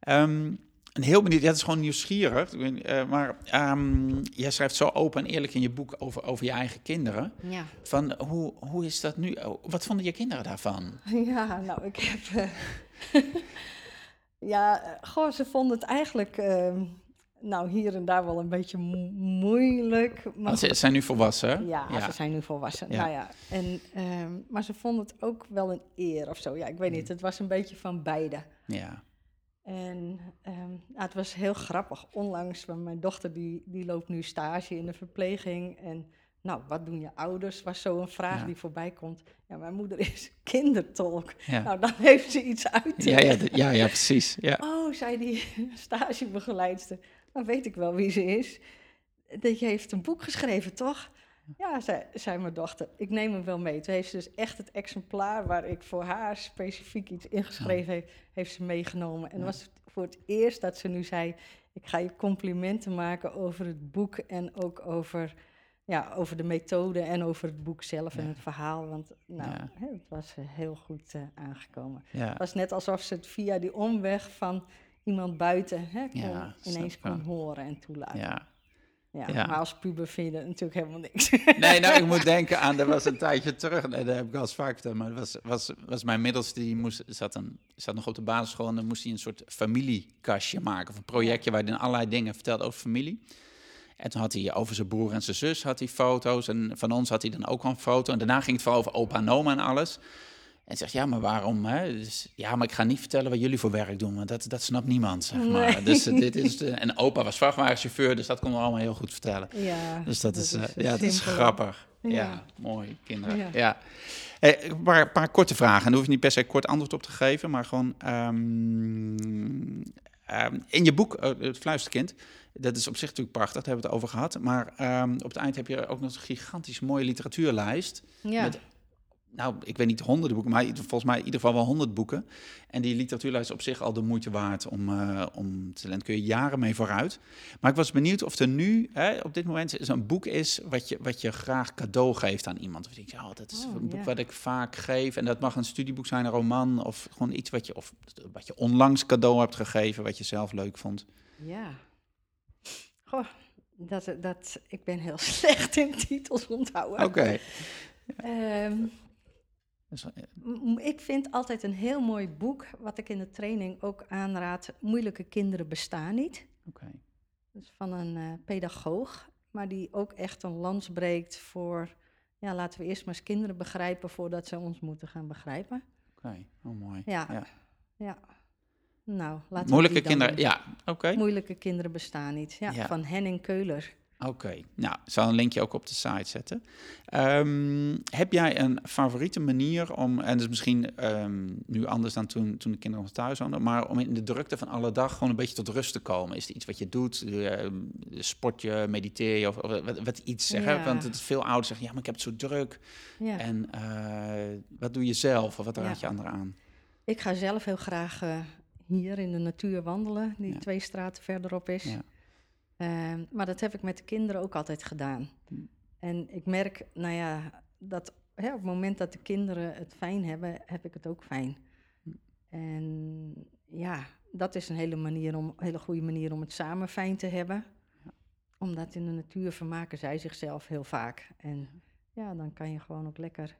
Ehm, en heel benieuwd, het is gewoon nieuwsgierig. Eh, maar ehm, jij schrijft zo open en eerlijk in je boek over, over je eigen kinderen.
Ja.
Van hoe, hoe is dat nu? Oh, Wat vonden je kinderen daarvan? [LAUGHS]
Ja, nou, ik heb. [LAUGHS] ja, goh, ze vonden het eigenlijk. ehm, nou, hier en daar wel een beetje mo- moeilijk. Maar
ze zijn nu volwassen. hè?
Ja,
ja.
ze zijn nu volwassen.
Ja.
Nou ja, en, ehm, maar ze vonden het ook wel een eer of zo. Ja, ik weet
Mm.
niet. Het was een beetje van beide.
ja.
En ehm, het was heel grappig. Onlangs, want mijn dochter die, die loopt nu stage in de verpleging. En nou, wat doen je ouders? Was zo een vraag
Ja.
die voorbij komt. Ja, mijn moeder is [LAUGHS] kindertolk.
Ja.
Nou, dan heeft ze iets uit
Ja, ja, ja, ja, precies. Ja.
Oh, zei die [LAUGHS] stagebegeleidster. Dan weet ik wel wie ze is. Dat je heeft een boek geschreven, toch? Ja, zei, zei mijn dochter. Ik neem hem wel mee. Toen heeft ze dus echt het exemplaar waar ik voor haar specifiek iets ingeschreven heb, heeft ze meegenomen. En dat was voor het eerst dat ze nu zei: Ik ga je complimenten maken over het boek en ook over, ja, over de methode en over het boek zelf en het verhaal. Want nou,
Ja.
hè, het was eh, heel goed eh, aangekomen.
Ja.
Het was net alsof ze het via die omweg van iemand buiten hè, kon,
Ja,
ineens kon horen en toelaten. Ja.
Ja. Ja.
Maar als puber vind je dat natuurlijk helemaal niks. [LAUGHS]
Nee, nou, ik moet [LAUGHS] denken aan, er was een tijdje terug, nee, dat heb ik al eens vaak verteld, maar het was, was, was mijn middelste, die moest, zat, een, zat nog op de basisschool en dan moest hij een soort familiekastje maken, of een projectje waar hij dan allerlei dingen vertelde over familie. En toen had hij over zijn broer en zijn zus had hij foto's en van ons had hij dan ook al een foto. En daarna ging het vooral over opa en oma en alles. En zegt, ja, maar waarom? Hè? Dus, ja, maar ik ga niet vertellen wat jullie voor werk doen, want dat, dat snapt niemand, zeg maar.
Nee.
Dus, eh, dit is de, en opa was vrachtwagenchauffeur, dus dat konden we allemaal heel goed vertellen.
ja,
Dus dat, is, eh,
eh,
ja, dat is grappig. Ja,
Ja.
mooi, kinderen. Ja.
Ja.
Eh, een paar, paar korte vragen. En daar hoef je niet per se kort antwoord op te geven, maar gewoon... ehm, ehm, in je boek, eh, Het Fluisterkind, dat is op zich natuurlijk prachtig, daar hebben we het over gehad. Maar ehm, op het eind heb je ook nog een gigantisch mooie literatuurlijst.
Ja,
Met, nou, ik weet niet honderden boeken, maar volgens mij in ieder geval wel honderd boeken. En die literatuurlijst is op zich al de moeite waard om, eh, om te kun je jaren mee vooruit. Maar ik was benieuwd of er nu, hè, op dit moment, zo'n boek is wat je, wat je graag cadeau geeft aan iemand. Of je denkt, ja, dat is
Oh,
een boek wat ik vaak geef. En dat mag een studieboek zijn, een roman. Of gewoon iets wat je, of, wat je onlangs cadeau hebt gegeven, wat je zelf leuk vond.
ja. Goh, dat, dat, ik ben heel [LAUGHS] slecht in titels onthouden.
Oké.
Ehm,
Dus,
ik vind altijd een heel mooi boek, wat ik in de training ook aanraad. Moeilijke kinderen bestaan niet.
Oké.
Is van een eh, pedagoog, maar die ook echt een lans breekt voor, ja, laten we eerst maar eens kinderen begrijpen voordat ze ons moeten gaan begrijpen.
Oké, oh mooi.
Ja.
ja.
Ja, Nou, laten
Moeilijke
we
kinderen,
doen.
ja, oké.
Moeilijke kinderen bestaan niet. Ja,
Ja.
Van Henning Keuler.
Oké, nou, ik zal een linkje ook op de site zetten. Ehm, heb jij een favoriete manier om, en dat is misschien ehm, nu anders dan toen, toen de kinderen nog thuis woonden, maar om in de drukte van alle dag gewoon een beetje tot rust te komen? Is het iets wat je doet? Ehm, sport je, mediteer je of, of wat, wat iets zeggen?
Ja.
Want het veel ouders zeggen, ja, maar ik heb het zo druk.
Ja.
En eh, wat doe je zelf of wat raad je anderen aan?
Ik ga zelf heel graag eh, hier in de natuur wandelen, die
Ja.
twee straten verderop is.
Ja.
Ehm, maar dat heb ik met de kinderen ook altijd gedaan.
Hm.
En ik merk, nou ja, dat hè, op het moment dat de kinderen het fijn hebben, heb ik het ook fijn.
Hm.
En ja, dat is een hele, manier om, hele goede manier om het samen fijn te hebben. Omdat in de natuur vermaken zij zichzelf heel vaak. En ja, dan kan je gewoon ook lekker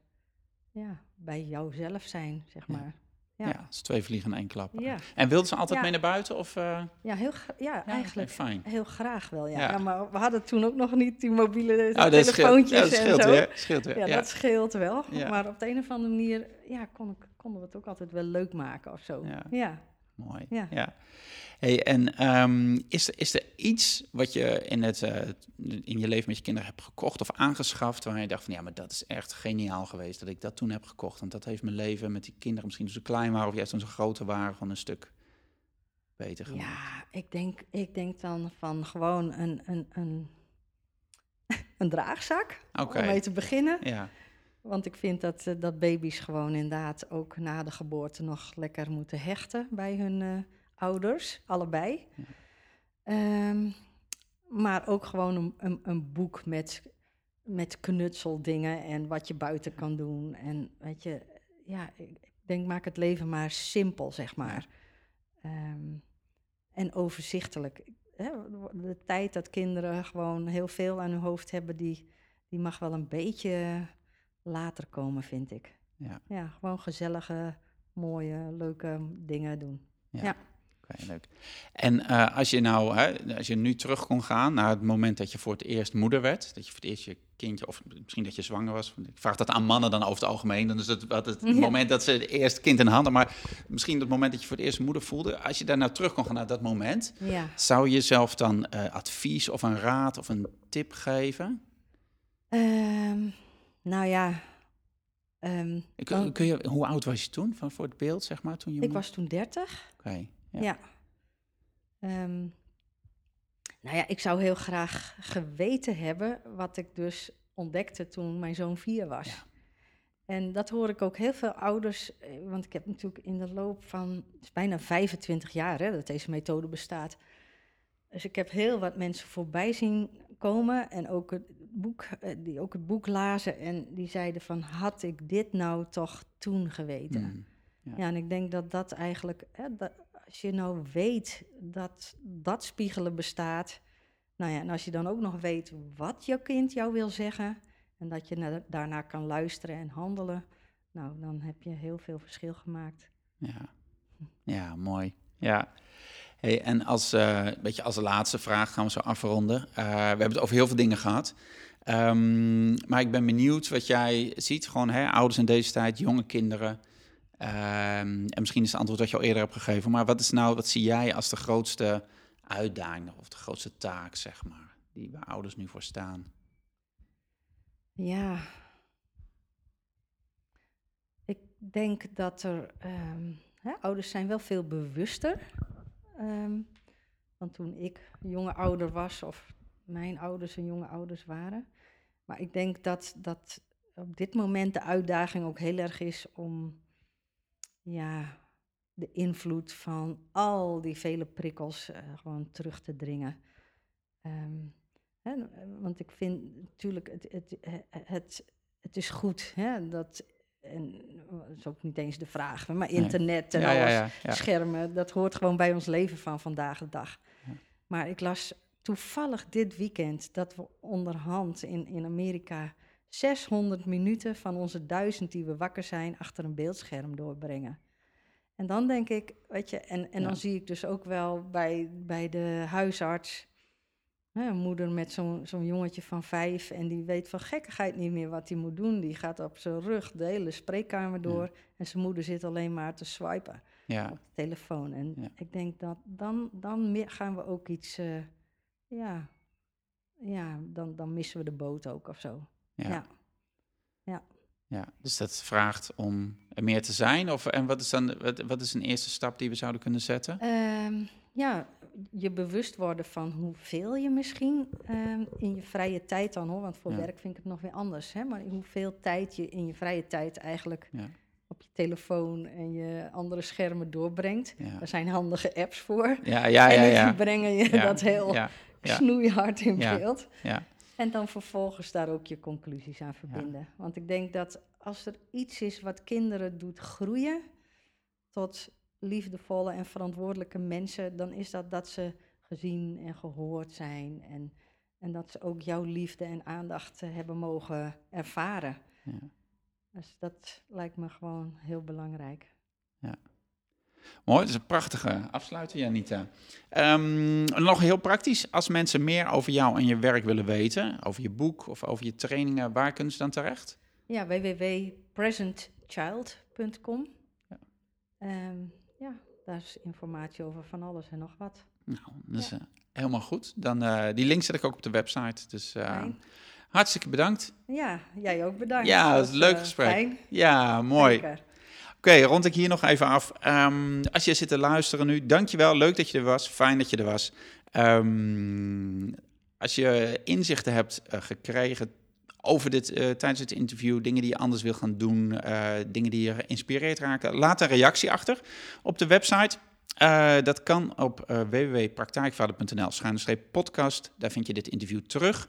ja, bij jouzelf zijn, zeg maar.
Ja,
Ja.
dat is twee vliegen in één klap.
Ja,
En wilden ze altijd
Ja.
mee naar buiten? Of, eh,
ja, heel, ja, eigenlijk
fijn.
heel graag wel, ja.
Ja.
ja. Maar we hadden toen ook nog niet die mobiele
Oh,
telefoontjes
ja, dat scheelt
en zo.
weer. Scheelt weer.
Ja,
ja.
dat scheelt wel.
Ja.
Maar op de een of andere manier ja, kon ik, konden we het ook altijd wel leuk maken of zo.
Ja. Mooi.
Ja.
Ja. Hey, en ehm, is, er, is er iets wat je in, het, eh, in je leven met je kinderen hebt gekocht of aangeschaft waar je dacht van ja, maar dat is echt geniaal geweest dat ik dat toen heb gekocht. Want dat heeft mijn leven met die kinderen misschien toen ze klein waren of juist toen ze groter waren gewoon een stuk beter gemaakt.
Ja, ik denk, ik denk dan van gewoon een, een, een, [LAUGHS] een draagzak om mee te beginnen.
Ja,
Want ik vind dat, eh, dat baby's gewoon inderdaad ook na de geboorte nog lekker moeten hechten bij hun eh, ouders, allebei.
Ja.
Ehm, maar ook gewoon een, een, een boek met, met knutseldingen en wat je buiten kan doen. En weet je, ja, ik denk maak het leven maar simpel, zeg maar. Ehm, en overzichtelijk. De tijd dat kinderen gewoon heel veel aan hun hoofd hebben, die, die mag wel een beetje later komen, vind ik.
ja.
Ja, gewoon gezellige, mooie, leuke dingen doen.
Ja.
Ja.
Oké, leuk. En eh, als je nou, hè, als je nu terug kon gaan naar het moment dat je voor het eerst moeder werd, dat je voor het eerst je kindje, of misschien dat je zwanger was. Ik vraag dat aan mannen dan over het algemeen. Dan is het wat het [LAUGHS]
Ja.
moment dat ze het eerste kind in handen, maar misschien het moment dat je voor het eerst moeder voelde. Als je daar nou terug kon gaan naar dat moment,
Ja.
zou je jezelf dan eh, advies of een raad of een tip geven?
Ehm, nou ja, ehm, dan-
kun je, hoe oud was je toen van voor het beeld, zeg maar? Toen je
ik was toen 30.
Oké, ja.
Ja. Ehm, nou ja, ik zou heel graag geweten hebben wat ik dus ontdekte toen mijn zoon vier was.
Ja.
En dat hoor ik ook heel veel ouders, eh, want ik heb natuurlijk in de loop van, het is bijna 25 jaar hè, dat deze methode bestaat. Dus ik heb heel wat mensen voorbij zien komen en ook het boek, eh, die ook het boek lazen en die zeiden van, had ik dit nou toch toen geweten?
Mm, Ja.
Ja, en ik denk dat dat eigenlijk, hè, dat, als je nou weet dat dat spiegelen bestaat, nou ja, en als je dan ook nog weet wat jouw kind jou wil zeggen en dat je na- daarna kan luisteren en handelen, nou, dan heb je heel veel verschil gemaakt.
Ja, ja mooi. Ja. Hey, en als, eh, een beetje als laatste vraag gaan we zo afronden. Eh, we hebben het over heel veel dingen gehad. Ehm, maar ik ben benieuwd wat jij ziet. Gewoon hè, ouders in deze tijd, jonge kinderen. Ehm, en misschien is het antwoord wat je al eerder hebt gegeven. Maar wat is nou, wat zie jij als de grootste uitdaging of de grootste taak, zeg maar, die waar ouders nu voor staan?
Ja. Ik denk dat er. ehm, hè, ouders zijn wel veel bewuster. Ehm, dan toen ik jonge ouder was, of mijn ouders en jonge ouders waren. Maar ik denk dat, dat op dit moment de uitdaging ook heel erg is om. Ja, de invloed van al die vele prikkels eh, gewoon terug te dringen. Ehm, want ik vind natuurlijk, het, het, het, het is goed hè, dat, en dat is ook niet eens de vraag, maar internet en
ja,
alles,
ja, ja.
schermen, dat hoort gewoon bij ons leven van vandaag de dag. Maar ik las toevallig dit weekend dat we onderhand in, in Amerika 600 minuten van onze duizend die we wakker zijn achter een beeldscherm doorbrengen. En dan denk ik, weet je, en, en dan zie ik dus ook wel bij, bij de huisarts een moeder met zo'n zo'n jongetje van vijf en die weet van gekkigheid niet meer wat hij moet doen. Die gaat op zijn rug de hele spreekkamer door en zijn moeder zit alleen maar te swipen.
Ja.
op de telefoon. En
Ja.
ik denk dat dan, dan gaan we ook iets, eh, ja, ja dan, dan missen we de boot ook of zo.
Ja.
Ja.
Ja, dus dat vraagt om er meer te zijn. Of, en wat is dan wat, wat is een eerste stap die we zouden kunnen zetten?
Ehm, ja, je bewust worden van hoeveel je misschien ehm, in je vrije tijd dan hoor. Want voor
Ja.
werk vind ik het nog weer anders. Hè? Maar hoeveel tijd je in je vrije tijd eigenlijk
Ja,
op je telefoon en je andere schermen doorbrengt.
ja,
Er zijn handige apps voor.
ja, ja. ja,
en die brengen je dat heel snoeihard in
Ja.
beeld.
ja,
En dan vervolgens daar ook je conclusies aan verbinden. Want ik denk dat als er iets is wat kinderen doet groeien tot liefdevolle en verantwoordelijke mensen, dan is dat dat ze gezien en gehoord zijn en, en dat ze ook jouw liefde en aandacht eh, hebben mogen ervaren.
ja.
Dus dat lijkt me gewoon heel belangrijk.
Mooi, dat is een prachtige afsluiter, Janita. Ehm, nog heel praktisch, als mensen meer over jou en je werk willen weten, over je boek of over je trainingen, waar kunnen ze dan terecht?
Ja, www.presentchild.com.
Ja.
Ehm, ja, daar is informatie over van alles en nog wat.
Nou, dat is eh, helemaal goed. Dan, eh, die link zet ik ook op de website. Dus eh, hartstikke bedankt.
Ja, jij ook bedankt.
Ja, dat
Was,
een leuk gesprek.
Fijn.
Ja, mooi. Oké, rond ik hier nog even af. Ehm, als je zit te luisteren nu, dankjewel. Leuk dat je er was. Fijn dat je er was. Ehm, als je inzichten hebt gekregen over dit eh, tijdens het interview, dingen die je anders wil gaan doen, eh, dingen die je geïnspireerd raken, laat een reactie achter op de website. Eh, dat kan op eh www.praktijkvader.nl podcast. Daar vind je dit interview terug.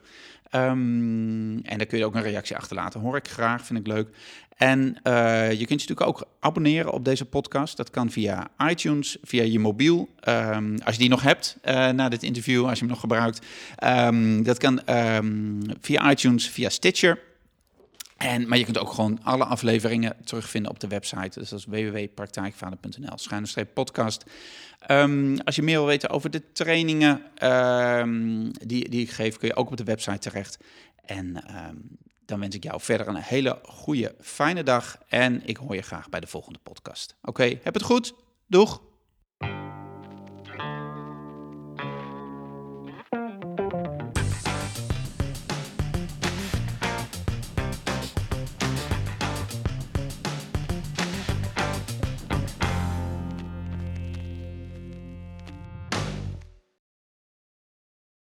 Ehm, en daar kun je ook een reactie achterlaten. Hoor ik graag, vind ik leuk. En eh, je kunt je natuurlijk ook abonneren op deze podcast. Dat kan via iTunes, via je mobiel. Ehm, als je die nog hebt na dit interview, als je hem nog gebruikt. Ehm, dat kan via iTunes, via Stitcher. En, maar je kunt ook gewoon alle afleveringen terugvinden op de website. Dus dat is www.praktijkvader.nl, schuine podcast. Ehm, als je meer wil weten over de trainingen ehm, die, die ik geef, kun je ook op de website terecht. En ehm, dan wens ik jou verder een hele goede, fijne dag. En ik hoor je graag bij de volgende podcast. Oké, heb het goed. Doeg!